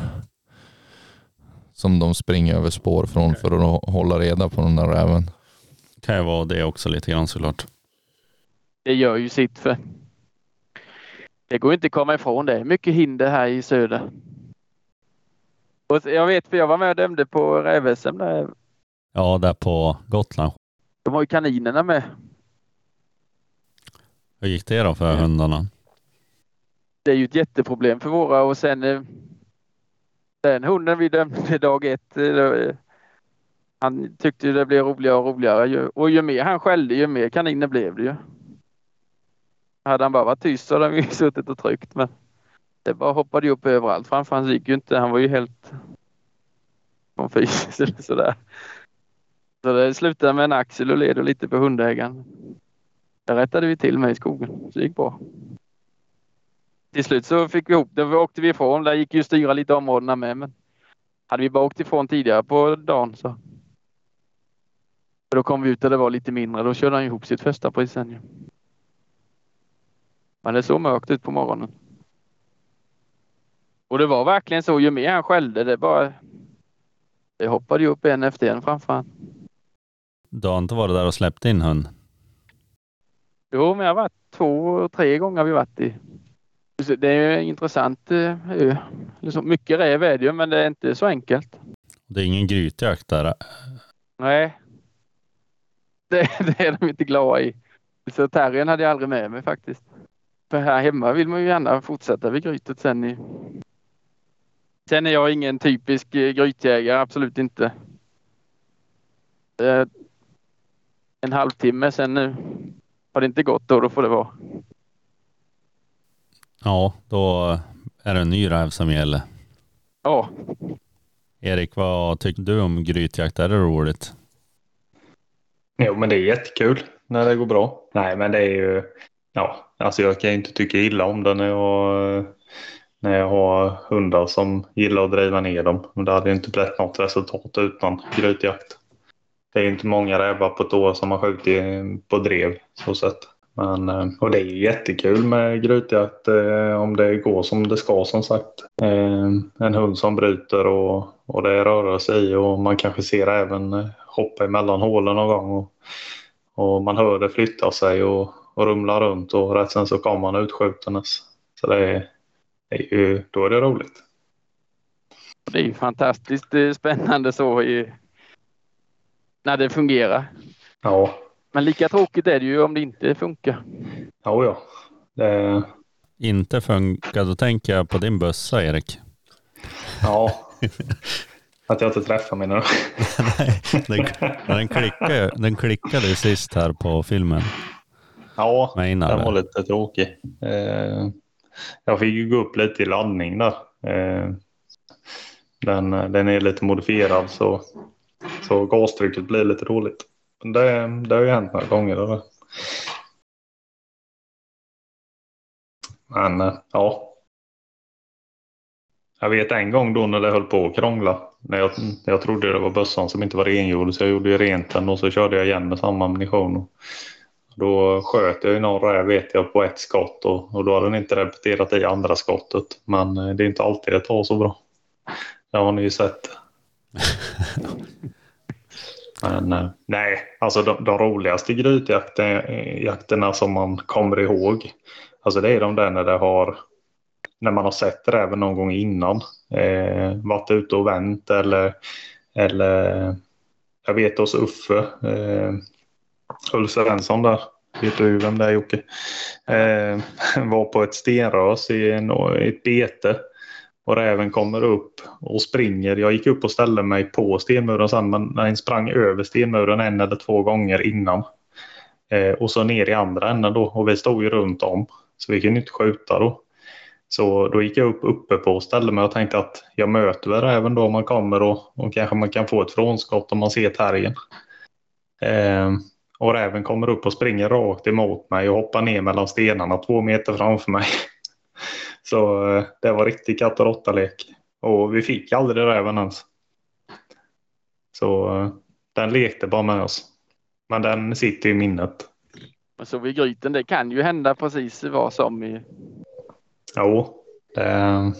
Som de springer över spår från för att hålla reda på den där räven. Kan ju vara det också lite grann såklart. Det gör ju sitt för. Det går inte att komma ifrån det. Mycket hinder här i söder. Och jag vet för jag var med och dömde på räv-SM där. Ja, där på Gotland. De har ju kaninerna med. Hur gick det då för hundarna? Det är ju ett jätteproblem för våra och sen eh, den hunden vi dömde dag ett. eh, Han tyckte det blev roligare och roligare och ju mer han skällde ju mer kaniner blev det ju. Hade han bara varit tyst så hade han ju suttit och tryckt men det bara hoppade ju upp överallt framför han gick ju inte. Han var ju helt konfys eller sådär. Så det slutade med en axel och led och lite på hundägaren. Det rättade vi till med i skogen. Så det gick bra. Till slut så fick vi ihop det. Vi åkte vi ifrån. Där gick ju styra lite områdena med. Men hade vi bara åkt ifrån tidigare på dagen så. För då kom vi ut där det var lite mindre. Då körde han ihop sitt första pris sen ju. Men det såg mörkt ut på morgonen. Och det var verkligen så. Ju mer han skällde det bara. Det hoppade ju upp en efter en framför han. Du har inte varit där och släppt in hund? Jo, men jag har varit två, tre gånger vi varit i. Det är ju intressant eh, ö. Liksom mycket räv är det ju, men det är inte så enkelt. Det är ingen grytjakt där. Nej. Det, det är de inte glada i. Så terriern hade jag aldrig med mig faktiskt. Här hemma vill man ju gärna fortsätta vid grytet sen i. Sen är jag ingen typisk eh, grytjägare, absolut inte. Eh, En halvtimme sen nu har det inte gått då, då får det vara. Ja, då är det en ny räv som gäller. Ja, Erik, vad tycker du om grytjakt? Är det roligt? Jo, men det är jättekul när det går bra. Nej, men det är ju... Ja, alltså jag kan ju inte tycka illa om det när jag, när jag har hundar som gillar att driva ner dem. Men det hade ju inte blivit något resultat utan grytjakt. Det är ju inte många rävar på ett år som har skjutit på drev så sett. Men, eh, och det är ju jättekul med grytjakt eh, om det går som det ska som sagt. Eh, En hund som bryter och, och det rör sig i och man kanske ser även eh, hoppa emellan hålen någon gång. Och, och man hör det flytta sig och, och rumla runt och rätt sen så kommer man utskjutandes. Så det är, det är ju, då är det roligt. det är ju fantastiskt eh, spännande så i, när det fungerar. Ja, Men lika tråkigt är det ju om det inte funkar. ja, ja. Det, Inte funkar, då tänker jag på din bössa Erik. ja. Att jag inte träffar mig nu. Nej, den, den, klickade, den klickade sist här på filmen. Ja, Med den var Einar. lite tråkig. Eh, jag fick ju gå upp lite i laddning där. Eh, den, den är lite modifierad så, så gastrycket blir lite dåligt. Men Det, det har ju hänt några gånger. Där. Men eh, ja. Jag vet en gång då när det höll på att krångla. När jag, jag trodde det var bössan som inte var rengjord så jag gjorde ju rent den och så körde jag igen med samma ammunition. Då sköt jag ju någon räv vet jag på ett skott och, och då har den inte repeterat i andra skottet. Men eh, det är inte alltid det tar så bra. Det har ni ju sett. Men eh, nej, alltså de, de roligaste grytjakterna som man kommer ihåg. Alltså det är de där när det har när man har sett räven någon gång innan. Eh, varit ute och vänt eller, eller jag vet hos Uffe. Eh, Ulf Svensson där. Vet du vem det är Jocke? Eh, var på ett stenrös i, en, i ett bete. Och räven kommer upp och springer. Jag gick upp och ställde mig på stenmuren sen men den sprang över stenmuren en eller två gånger innan. Eh, och så ner i andra änden då och vi stod ju runt om. Så vi kunde inte skjuta då. Så då gick jag upp uppe på och ställde mig och tänkte att jag möter väl räven då om man kommer och, och kanske man kan få ett frånskott om man ser terriern. Eh, och räven kommer upp och springer rakt emot mig och hoppar ner mellan stenarna två meter framför mig. Så eh, det var riktig katt och råttalek. Och vi fick aldrig räven ens. Så eh, den lekte bara med oss. Men den sitter i minnet. Men så vid gryten, det kan ju hända precis vad som i... Jo, det,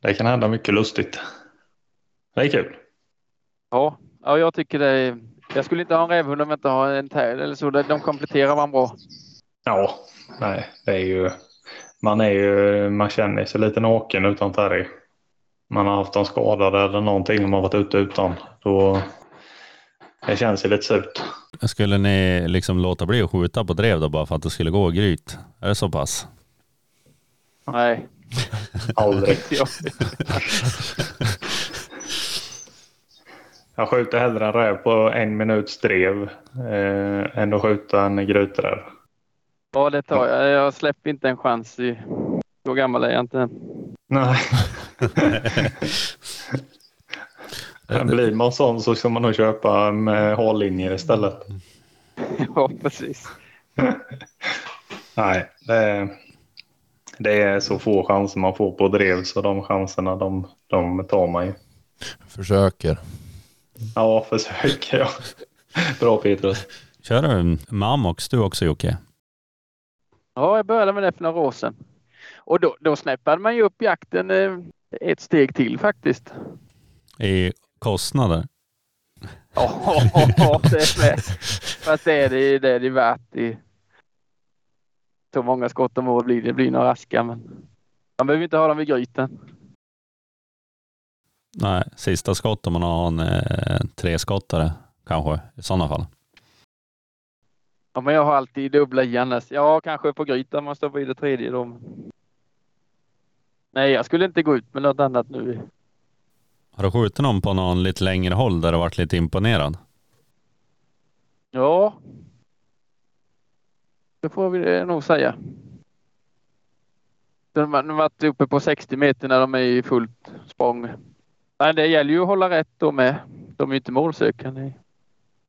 det kan hända mycket lustigt. Det är kul. Ja, ja jag tycker det är... Jag skulle inte ha en rävhund om jag inte har en tär eller så. De kompletterar varandra bra. Ja, nej, det är ju... Man är ju... Man känner sig lite naken utan terrier. Man har haft dem skadade eller någonting om man varit ute utan. Då... Det känns ju lite surt. Skulle ni liksom låta bli att skjuta på drev då bara för att det skulle gå gryt? Är det så pass? Nej. Aldrig. Ja. Jag skjuter hellre en räv på en minuts drev eh, än att skjuta en gryträv. ja, det tar jag. Jag släpper inte en chans. I... Så gammal är jag inte. Nej. Men blir man sån så ska man nog köpa med hållinjer istället. Ja, precis. Nej, det är, det är så få chanser man får på drev så de chanserna de, de tar man ju. Försöker. Ja, försöker jag. Bra Petrus. Kör du Mamox du också Jocke? Ja, jag började med det för några år sedan. Och då, då snäppade man ju upp jakten eh, ett steg till faktiskt. I kostnader? Ja, det är med. Fast det är det, det är det värt. I... Så många skott om året blir det. Det blir några askar men man behöver inte ha dem vid gryten. Nej, sista skott om man har en eh, treskottare kanske i sådana fall. Ja, men jag har alltid dubbla i annars. Ja, kanske på grytan man stoppar i det tredje då. Nej, jag skulle inte gå ut med något annat nu. Har du skjutit någon på någon lite längre håll där du varit lite imponerad? Ja. Det får vi nog säga. De har varit uppe på 60 meter när de är i fullt språng. Men det gäller ju att hålla rätt då med. De är ju inte målsökande.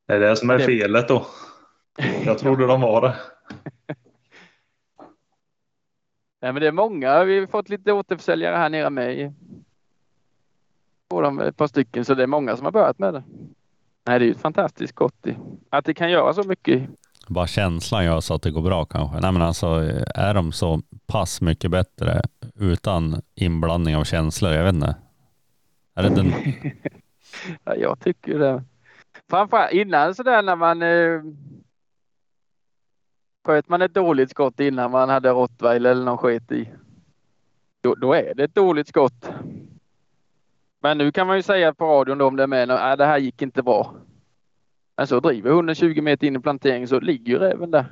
Det är det som är felet då. Jag trodde de var det. Nej, men det är många. Vi har fått lite återförsäljare här nere med. Dem ett par stycken, så det är många som har börjat med det. Nej, det är ju ett fantastiskt gott. i- Att det kan göra så mycket. Bara känslan gör så att det går bra kanske. Nej men alltså är de så pass mycket bättre utan inblandning av känslor? Jag vet inte. Är det den, Ja, jag tycker det. Framförallt innan sådär när man eh, sköt man ett dåligt skott innan man hade rottweiler eller någon skit i. Då, då är det ett dåligt skott. Men nu kan man ju säga på radion då om det är med, att det här gick inte bra. Men så driver hunden 20 meter in i planteringen så ligger ju räven där.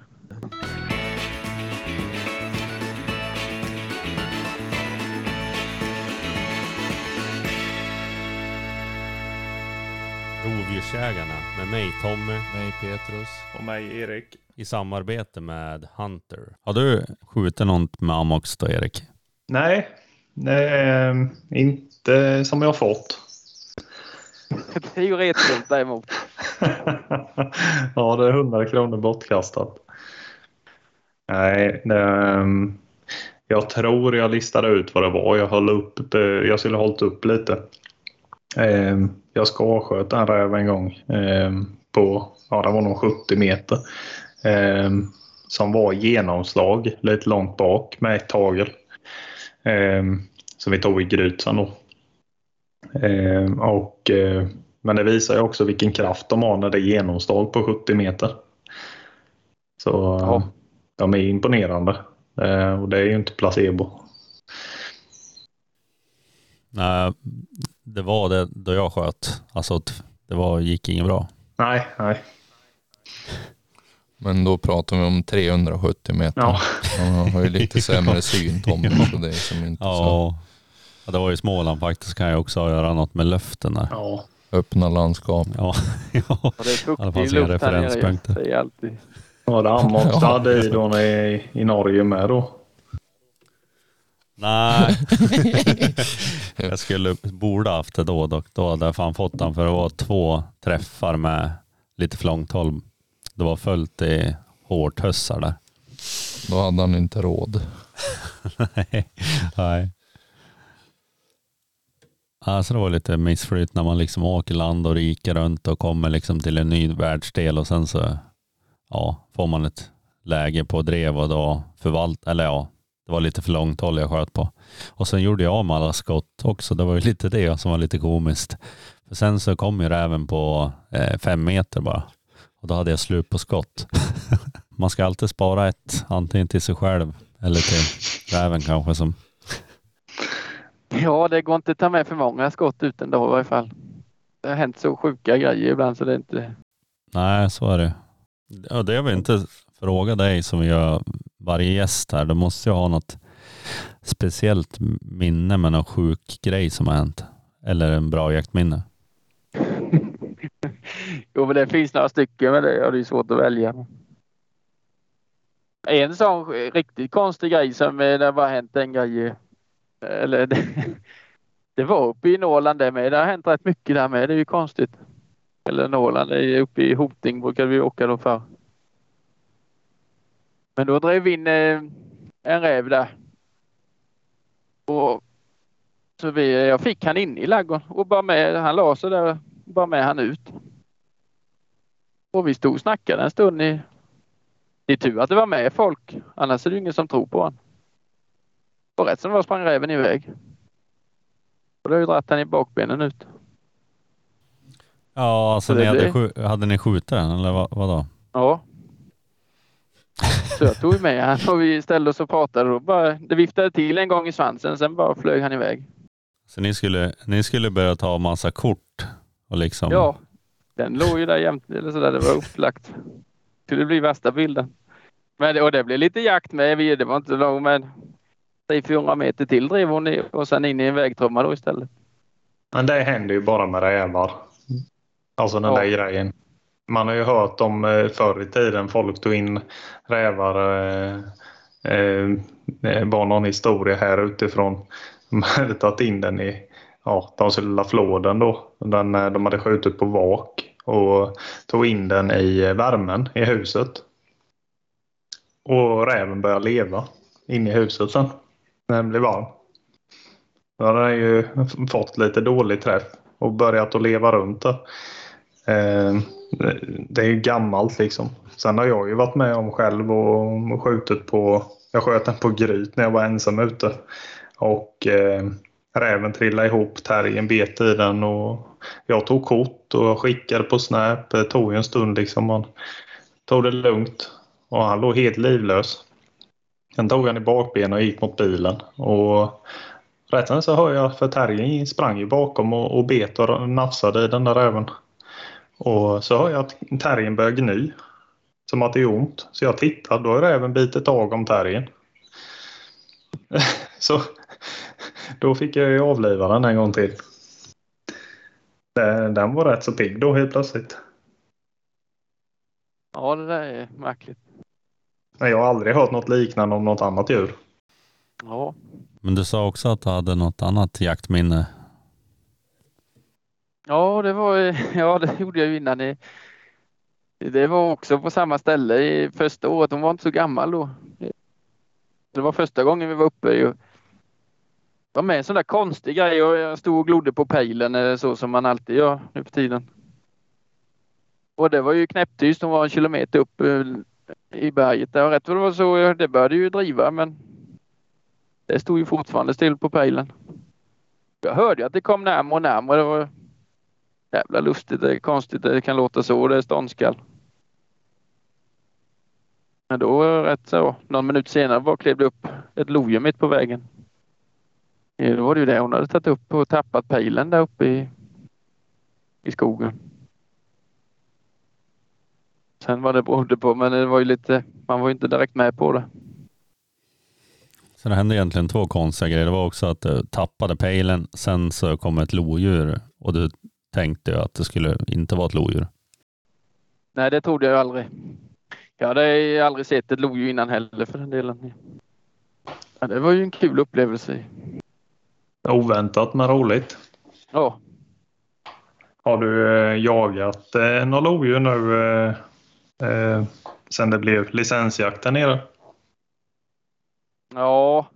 Rovdjursjägarna med mig Tommy Nej Petrus. Och mig Erik. i samarbete med Hunter. Har du skjutit något med Amox då Erik? Nej, eh, inte som jag har fått. Det är ju retfullt däremot. ja, det är 100 kronor bortkastat. Nej, det, ehm, jag tror jag listade ut vad det var. Jag, höll upp, det- jag skulle ha hållit upp lite. Ehm, Jag skavsköt en räv en gång ehm, på, ja det var nog 70 meter. Ehm, Som var genomslag lite långt bak med ett tagel. Ehm, Som vi tog i grytan då. Ehm, Och eh, men det visar ju också vilken kraft de har när det är genomslag på 70 meter. Så Ja. de är imponerande. Eh, Och det är ju inte placebo. Nej, det var det då jag sköt. Alltså det var, gick inget bra. Nej, nej. Men då pratar vi om 370 meter. Ja. Han har ju lite sämre syn Tommy. Så det är som inte så Ja, ja, det var i Småland faktiskt. Kan jag också göra något med löften där. Ja. öppna landskap. Ja, ja. Det är fuktig luft nere. ju. referenspunkter. Det är alltid. Var det du hade i då i, i Norge med då? Nej. jag skulle, borde haft det då dock. Då hade jag fan fått den för det var två träffar med lite för långt håll. Det var fullt i hårtössar där. Då hade han inte råd. Nej. Nej. Alltså det var lite missflytt när man liksom åker land och rike runt och kommer liksom till en ny världsdel och sen så ja, får man ett läge på drev och då förvalt, eller ja, det var lite för långt håll jag sköt på. Och sen gjorde jag av med alla skott också. Det var ju lite det som var lite komiskt. För sen så kom ju räven på eh, fem meter bara. Och då hade jag slut på skott. Man ska alltid spara ett, antingen till sig själv eller till räven kanske som Ja, det går inte att ta med för många skott ut dag i varje fall. Det har hänt så sjuka grejer ibland så det är inte... Nej, så är det. Ja, det jag vill inte fråga dig som vi gör varje gäst här. Då måste jag ha något speciellt minne med någon sjuk grej som har hänt. Eller en bra jaktminne. jo, men det finns några stycken men det är svårt att välja. En sån riktigt konstig grej som eh, det har hänt en grej. Eh, eller det, det var uppe i Norrland det med. Det har hänt rätt mycket där med. Det är ju konstigt. Eller Norrland, det är uppe i Hoting brukade vi åka då för. Men då drev vi in eh, en räv där. Och så vi, jag fick han in i ladugården och bara med, han la sig där bara med han ut. Och vi stod och snackade en stund. I, det är tur att det var med folk, annars är det ingen som tror på honom. Och rätt som det var sprang räven iväg. Och då dragit den i bakbenen ut. Ja, alltså Så ni hade, hade ni skjutit den eller vad, vadå? Ja. Så jag tog med han och vi ställde oss och pratade och bara, det viftade till en gång i svansen, sen bara flög han iväg. Så ni skulle, ni skulle börja ta massa kort och liksom... Ja, den låg ju där jämte, eller sådär, det var upplagt. Skulle bli värsta bilden. Men det, och det blev lite jakt med, vi, det var inte långt men 300-400 meter till drev hon i, och sen in i en vägtrumma då istället. Men det händer ju bara med rävar. Alltså den Ja. där grejen. Man har ju hört om eh, förr i tiden folk tog in rävar. Det var någon historia här utifrån. De hade tagit in den i ja, de skulle flåden då. Den, de hade skjutit på vak och tog in den i värmen i huset. Och räven började leva inne i huset sen. När den blev varm. Då hade den ju fått lite dålig träff och börjat att leva runt där. Eh, det är ju gammalt liksom. Sen har jag ju varit med om själv och skjutit på... Jag sköt den på gryt när jag var ensam ute. Och eh, räven trillade ihop, terriern bet i den och jag tog kort och skickade på Snap. Det tog ju en stund liksom. Man tog det lugnt och han låg helt livlös. Sen tog han i bakbenen och gick mot bilen. Och rätt sen så hör jag för terriern sprang ju bakom och, och bet och nafsade i den där räven. Och så hör jag att terriern börjar gny. Som att det är ont. Så jag tittar, då har räven bitit tag om terriern. så då fick jag ju avliva den en gång till. Den, den var rätt så pigg då helt plötsligt. Ja, det där är märkligt. Men jag har aldrig hört något liknande om något annat djur. Ja, Men du sa också att du hade något annat jaktminne ja det var ja, det gjorde jag ju innan. I, det var också på samma ställe i första året. Hon var inte så gammal då. Det var första gången vi var uppe. Ju. Det var med en sån där konstig grej och jag stod och glodde på pejlen eh, så som man alltid gör nu för tiden. Och det var ju knäpptyst. Hon var en kilometer upp eh, i berget där. Rätt vad det var så, det började ju driva men det stod ju fortfarande still på pejlen. Jag hörde ju att det kom närmare och närmare. Jävla lustigt. Det är konstigt det kan låta så. Det är ståndskall. Men då rätt så, någon minut senare bara klev det upp ett lodjur mitt på vägen. Då var det ju det hon hade tagit upp och tappat pejlen där uppe i, i skogen. Sen vad det berodde på, men det var ju lite, man var ju inte direkt med på det. Så det hände egentligen två konstiga grejer. Det var också att du tappade pejlen, sen så kom ett lodjur och du tänkte ju att det skulle inte vara ett lodjur. Nej, det trodde jag aldrig. Jag hade aldrig sett ett lodjur innan heller för den delen. Ja, det var ju en kul upplevelse. Oväntat men roligt. Ja, Har du eh, jagat eh, några lodjur nu eh, eh, sen det blev licensjakt där nere? ja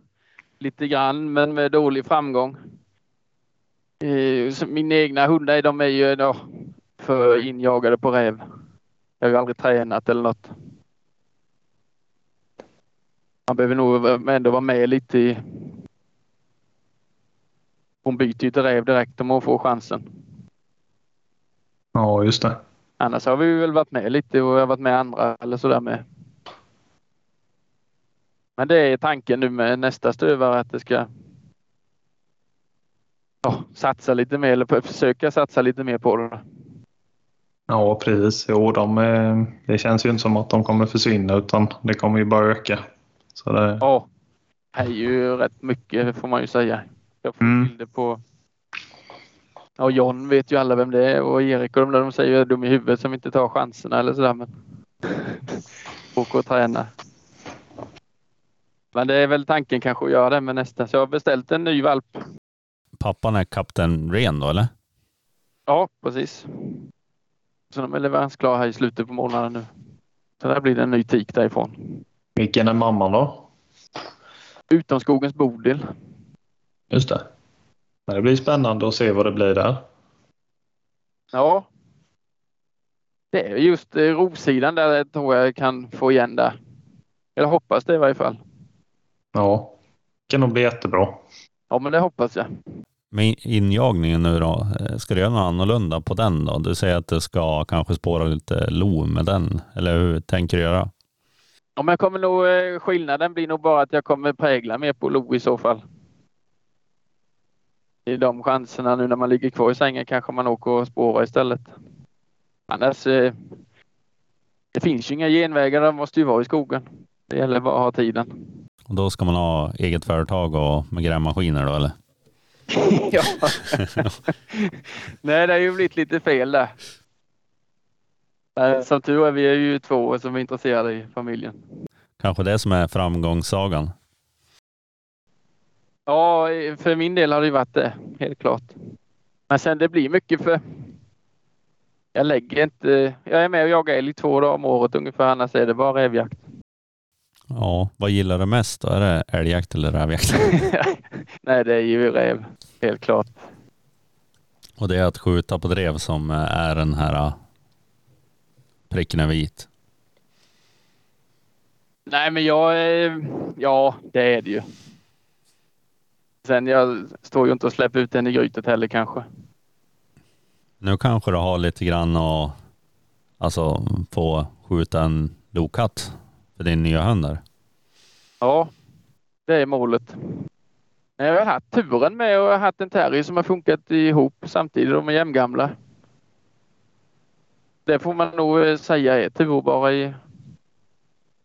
lite grann men med dålig framgång. Eh, Mina egna hundar de är ju ja, för injagade på räv. Jag har ju aldrig tränat eller något. Han behöver nog ändå vara med lite i... Hon byter ju till räv direkt om hon får chansen. Ja, just det. Annars har vi väl varit med lite och jag har varit med andra eller sådär med. Men det är tanken nu med nästa stövare att det ska ja, satsa lite mer eller försöka satsa lite mer på det. Ja, precis. Jo, de, eh, det känns ju inte som att de kommer försvinna utan det kommer ju bara öka. Så det... Ja, det är ju rätt mycket får man ju säga. Jag får Mm. bilder på Ja, John vet ju alla vem det är och Erik och de där de säger jag är dum i huvudet som inte tar chanserna eller sådär. Men... Åker och tränar. Men det är väl tanken kanske att göra det med nästa. Så jag har beställt en ny valp. Pappan är kapten Ren då eller? Ja, precis. Så de är leveransklara här i slutet på månaden nu. Så där blir det en ny tik därifrån. Vilken är mamman då? Utomskogens Bodil. Just det. Men det blir spännande att se vad det blir där. Ja. Det är just eh, rovsidan där jag tror jag kan få igen där. Eller hoppas det i varje fall. Ja, det kan nog bli jättebra. Ja, men det hoppas jag. Med injagningen nu då, eh, ska du göra något annorlunda på den då? Du säger att det ska kanske spåra lite lo med den, eller hur tänker du göra? Ja, men jag kommer nog, eh, skillnaden blir nog bara att jag kommer prägla mer på Lo i så fall. I de chanserna nu när man ligger kvar i sängen kanske man åker och spårar istället. Annars, eh, det finns ju inga genvägar, de måste ju vara i skogen. Det gäller bara att ha tiden. Och då ska man ha eget företag och med grävmaskiner då eller? ja. Nej, det har ju blivit lite fel där. Eh, Som tur är, vi är ju två som är intresserade i familjen. Kanske det som är framgångssagan. Ja, för min del har det ju varit det, helt klart. Men sen det blir mycket för... Jag lägger inte... Jag är med och jagar älg två dagar om året ungefär, annars är det bara rävjakt. Ja, vad gillar du mest då? Är det älgjakt eller rävjakt? Nej, det är ju räv, helt klart. Och det är att skjuta på drev som är den här äh, pricken är vit. Nej, men jag... Ja, det är det ju. Sen jag står ju inte och släpper ut den i grytet heller kanske. Nu kanske du har lite grann och alltså få skjuta en lokatt för din nya hund där. Ja, det är målet. Jag har haft turen med och haft en terrier som har funkat ihop samtidigt. De är jämngamla. Det får man nog eh, säga är tur bara i...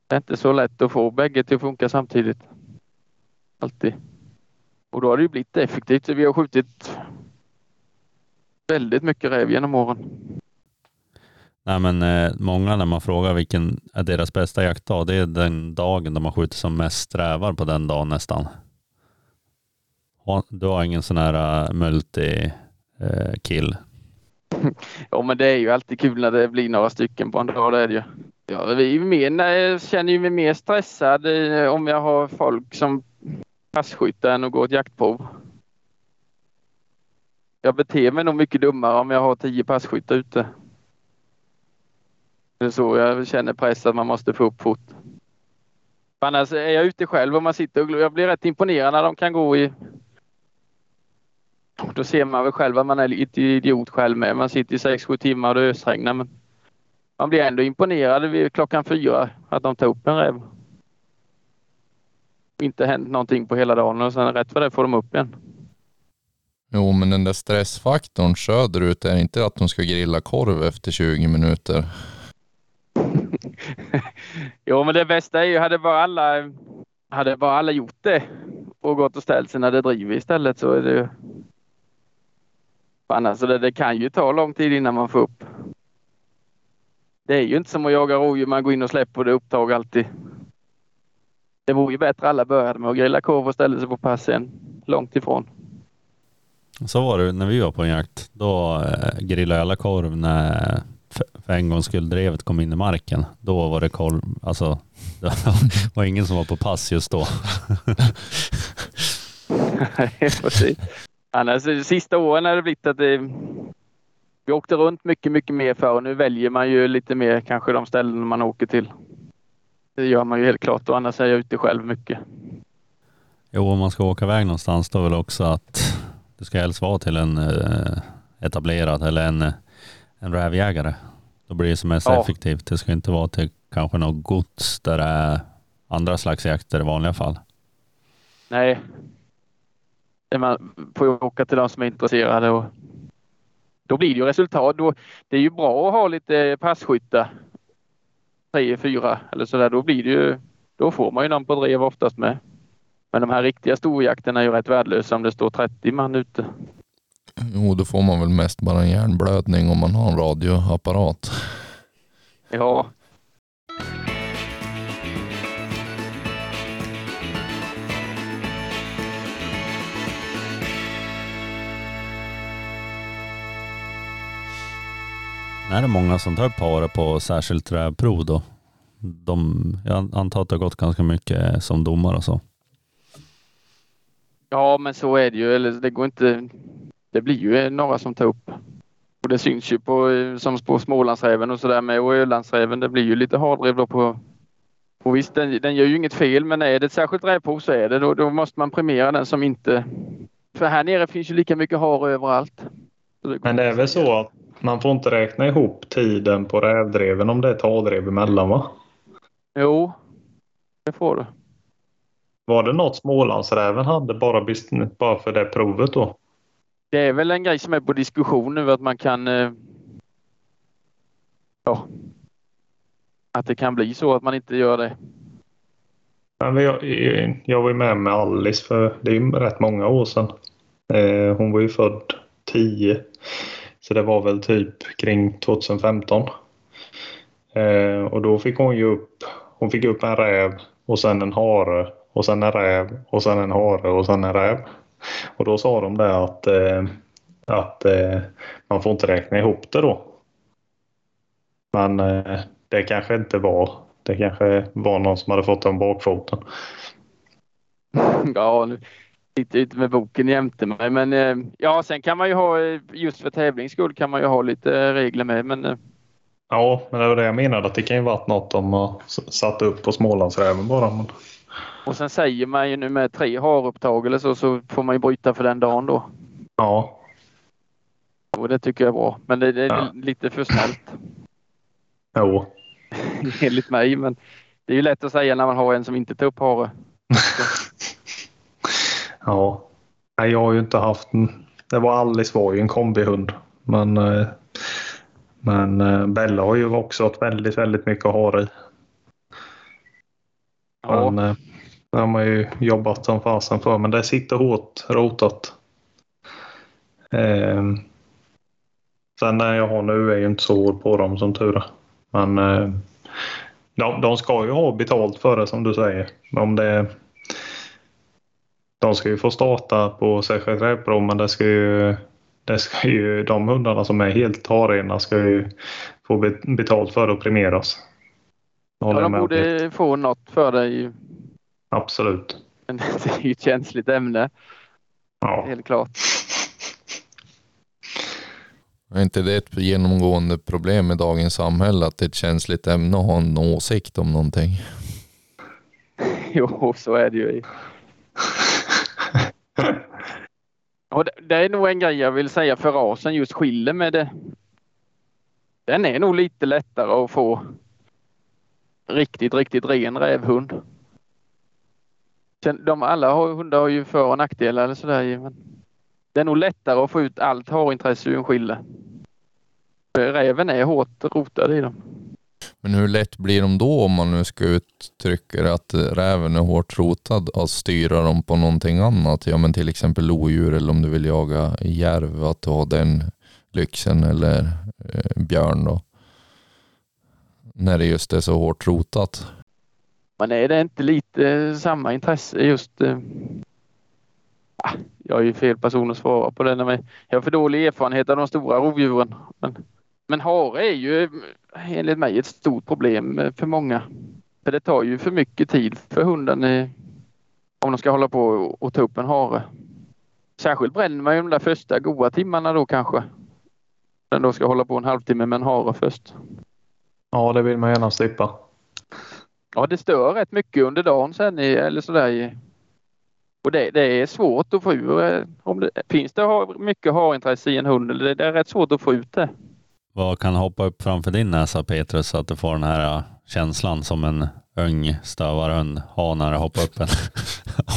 Det är inte så lätt att få bägge till att funka samtidigt. Alltid. Och då har det ju blivit effektivt. Vi har skjutit väldigt mycket räv genom åren. Nej men eh, många när man frågar vilken är deras bästa jaktdag, det är den dagen de har skjutit som mest strävar på den dagen nästan. Du har ingen sån här eh, multi-kill. Eh, ja, men det är ju alltid kul när det blir några stycken på en dag. Det är det ju. Ja, vi är mer, nej, eh, jag känner ju mig mer stressad om jag har folk som passkyttar än att gå ett jaktprov. Jag beter mig nog mycket dummare om jag har tio passkyttar ute. Det är så jag känner press att man måste få upp fort. Annars är jag ute själv och man sitter och jag blir rätt imponerad när de kan gå i då ser man väl själv att man är lite idiot själv med. Man sitter i 6-7 timmar och det ösregnar men man blir ändå imponerad vid klockan fyra att de tar upp en räv. Inte hänt någonting på hela dagen och sen rätt för det får de upp igen. Jo, men den där stressfaktorn söderut är inte att de ska grilla korv efter 20 minuter. jo men det bästa är ju hade bara alla hade bara alla gjort det och gått och ställt sig när det driver istället så är det ju Fan alltså det, det kan ju ta lång tid innan man får upp. Det är ju inte som att jaga rådjur, man går in och släpper det upptag alltid. Det vore ju bättre alla började med att grilla korv och ställde sig på pass sen, långt ifrån. Så var det när vi var på en jakt. Då eh, grillade alla korv när för, för en gångs skull drevet kom in i marken. Då var det korv, alltså det var ingen som var på pass just då. Annars, de sista åren har det blivit att det, vi åkte runt mycket, mycket mer förr och nu väljer man ju lite mer kanske de ställen man åker till. Det gör man ju helt klart och annars är jag ute själv mycket. Jo, om man ska åka iväg någonstans då väl också att det ska helst vara till en eh, etablerad eller en, en rävjägare. Då blir det som mest Ja. effektivt. Det ska inte vara till kanske något gods där det är andra slags jakter i vanliga fall. Nej. Man får åka till de som är intresserade och då blir det ju resultat. Då, det är ju bra att ha lite passkyttar. Tre, fyra eller sådär. Då blir det ju, då får man ju någon på drev oftast med. Men de här riktiga storjakterna är ju rätt värdelösa om det står 30 man ute. Jo, då får man väl mest bara en hjärnblödning om man har en radioapparat. Ja, Är det många som tar upp hare på särskilt rävprov då? De, jag antar att det har gått ganska mycket som domare och så. ja men så är det ju. Eller det går inte. Det blir ju några som tar upp. Och det syns ju på, eh, som på Smålandsräven och sådär med och Ölandsräven. Det blir ju lite hardrev då på och visst, den, den gör ju inget fel, men är det ett särskilt rävprov så är det då, då måste man premiera den som inte... För här nere finns ju lika mycket hare överallt. Går Men det är väl så att man får inte räkna ihop tiden på rävdreven om det är ett hardrev emellan va? Jo, det får du. Var det något Smålandsräven hade bara, bara för det provet då? Det är väl en grej som är på diskussion nu att man kan... Eh, ja. Att det kan bli så att man inte gör det. Jag, jag var ju med med Alice för det är ju rätt många år sedan. Eh, hon var ju född 10. Så det var väl typ kring 2015. Eh, och då fick hon ju upp, hon fick upp en räv och sen en hare och sen en räv och sen en hare och sen en räv. Och då sa de det att, eh, att eh, man får inte räkna ihop det då. Men eh, det kanske inte var det kanske var någon som hade fått den bakfoten. Ja, nu sitter inte med boken jämte mig. Men ja, sen kan man ju ha, just för tävlings skull kan man ju ha lite regler med. Men Ja, men det var det jag menade att det kan ju varit något de har satt upp på Smålandsräven bara. Men... och sen säger man ju nu med tre harupptag eller så, så får man ju bryta för den dagen då. Ja, Och det tycker jag är bra. Men det, det är Ja. lite för snällt jo. enligt mig. Men det är ju lätt att säga när man har en som inte tar upp hare. Ja. Nej, jag har ju inte haft en... Det var Alice var ju en kombihund. Men, eh, men eh, Bella har ju också haft väldigt, väldigt mycket hare i. Ja, Men eh, det har man ju jobbat som fasen för. Men det sitter hårt rotat. Eh, sen den jag har nu är ju inte så hård på dem som tur är. Men eh, de, de ska ju ha betalt för det som du säger. Om det, de ska ju få starta på särskilt rävprov men det ska ju, det ska ju de hundarna som är helt harrena ska ju få betalt för att premieras. Ja de borde få något för det. ju. Absolut. Men det är ju ett känsligt ämne, Ja. helt klart. Är inte det ett genomgående problem i dagens samhälle att det är ett känsligt ämne att ha en åsikt om någonting? Jo, så är det ju. Och det, det är nog en grej jag vill säga för rasen, just skiljer med det. Den är nog lite lättare att få riktigt, riktigt ren rävhund. Sen, de alla har, hundar har ju för och nackdelar eller sådär. Men det är nog lättare att få ut allt harintresse ur en skille. Räven är hårt rotad i dem. Men hur lätt blir de då om man nu ska uttrycka det att räven är hårt rotad att styra dem på någonting annat? Ja men till exempel lodjur eller om du vill jaga järv att du har den lyxen eller eh, björn då. När det just är så hårt rotat. Men är det inte lite eh, samma intresse just... Eh, ah, jag är ju fel person att svara på det. men Jag har för dålig erfarenhet av de stora rovdjuren. Men, men hare är ju eh, enligt mig ett stort problem eh, för många. För det tar ju för mycket tid för hunden eh, om de ska hålla på och, och ta upp en hare. Särskilt bränner man ju de där första goda timmarna då kanske. Den då ska hålla på en halvtimme med en hare först ja, det vill man gärna slippa. Ja, det stör rätt mycket under dagen sen i, eller sådär. i- Och det, det är svårt att få ur. eh, Om det, finns det har, mycket harintresse i en hund, eller det, det är rätt svårt att få ut det. Vad kan hoppa upp framför din näsa Petrus så att du får den här äh, känslan som en ung stövarhund har när det hoppar upp en?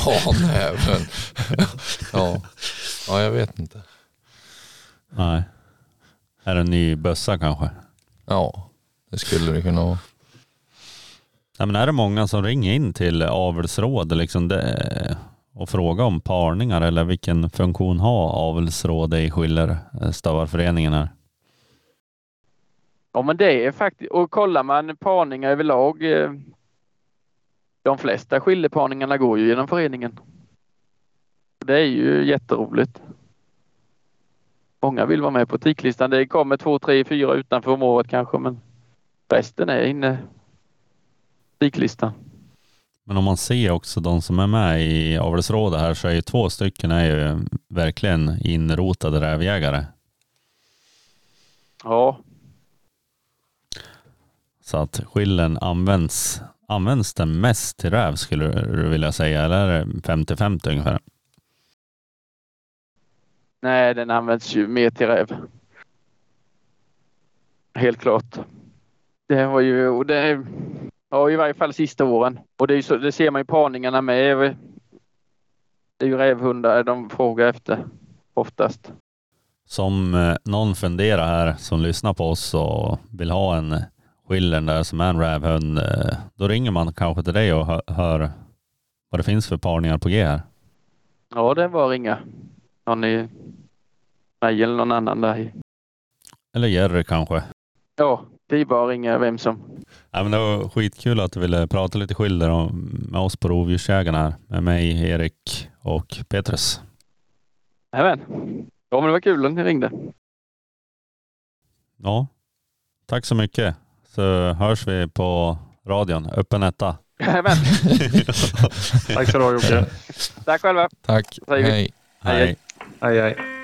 Ja, näven. ja. ja, jag vet inte. Nej. Är det en ny bössa kanske? Ja, det skulle det kunna vara. Nej, men är det många som ringer in till avelsråd liksom det, och frågar om parningar eller vilken funktion har avelsrådet i Skiller eh, här? Ja, men det är faktiskt, och kollar man parningar överlag, eh, de flesta skiljeparningarna går ju genom föreningen. Det är ju jätteroligt. Många vill vara med på tiklistan. Det kommer två, tre, fyra utanför om året kanske, men resten är inne tiklistan. Men om man ser också de som är med i avelsrådet här så är ju två stycken är ju verkligen inrotade rävjägare. Ja, Så att skillen används, används den mest till räv skulle du vilja säga eller är det 50-50 ungefär? nej, den används ju mer till räv. Helt klart. Det var ju, och det, ja i varje fall sista åren. Och det, så, det ser man ju parningarna med. Det är ju rävhundar de frågar efter oftast. Som eh, någon funderar här som lyssnar på oss och vill ha en skillern där som är en rävhund, eh, då ringer man kanske till dig och hör, hör vad det finns för parningar på G här. Ja, det var ringa. Någon i mig eller någon annan där. Eller Jerry kanske. Ja, det är bara att ringa vem som. Ja, men det var skitkul att du ville prata lite skilder om- med oss på Rovdjursjägarna här. Med mig, Erik och Petrus. Jajamän. Ja, men det var kul att ni ringde. Ja, tack så mycket. Så hörs vi på radion. Öppen etta. Jajamän. Tack så du ha Jocke. Tack själva. Tack. Hej. Hej, hej. Hej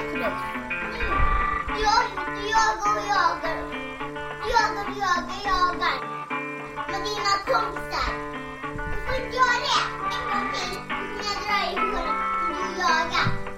Backlund. Jag jagar och jagar. Jagar och jagar, jagar. Med dina kompisar. Du får inte göra det en gång till när jag drar i håret. Du jagar.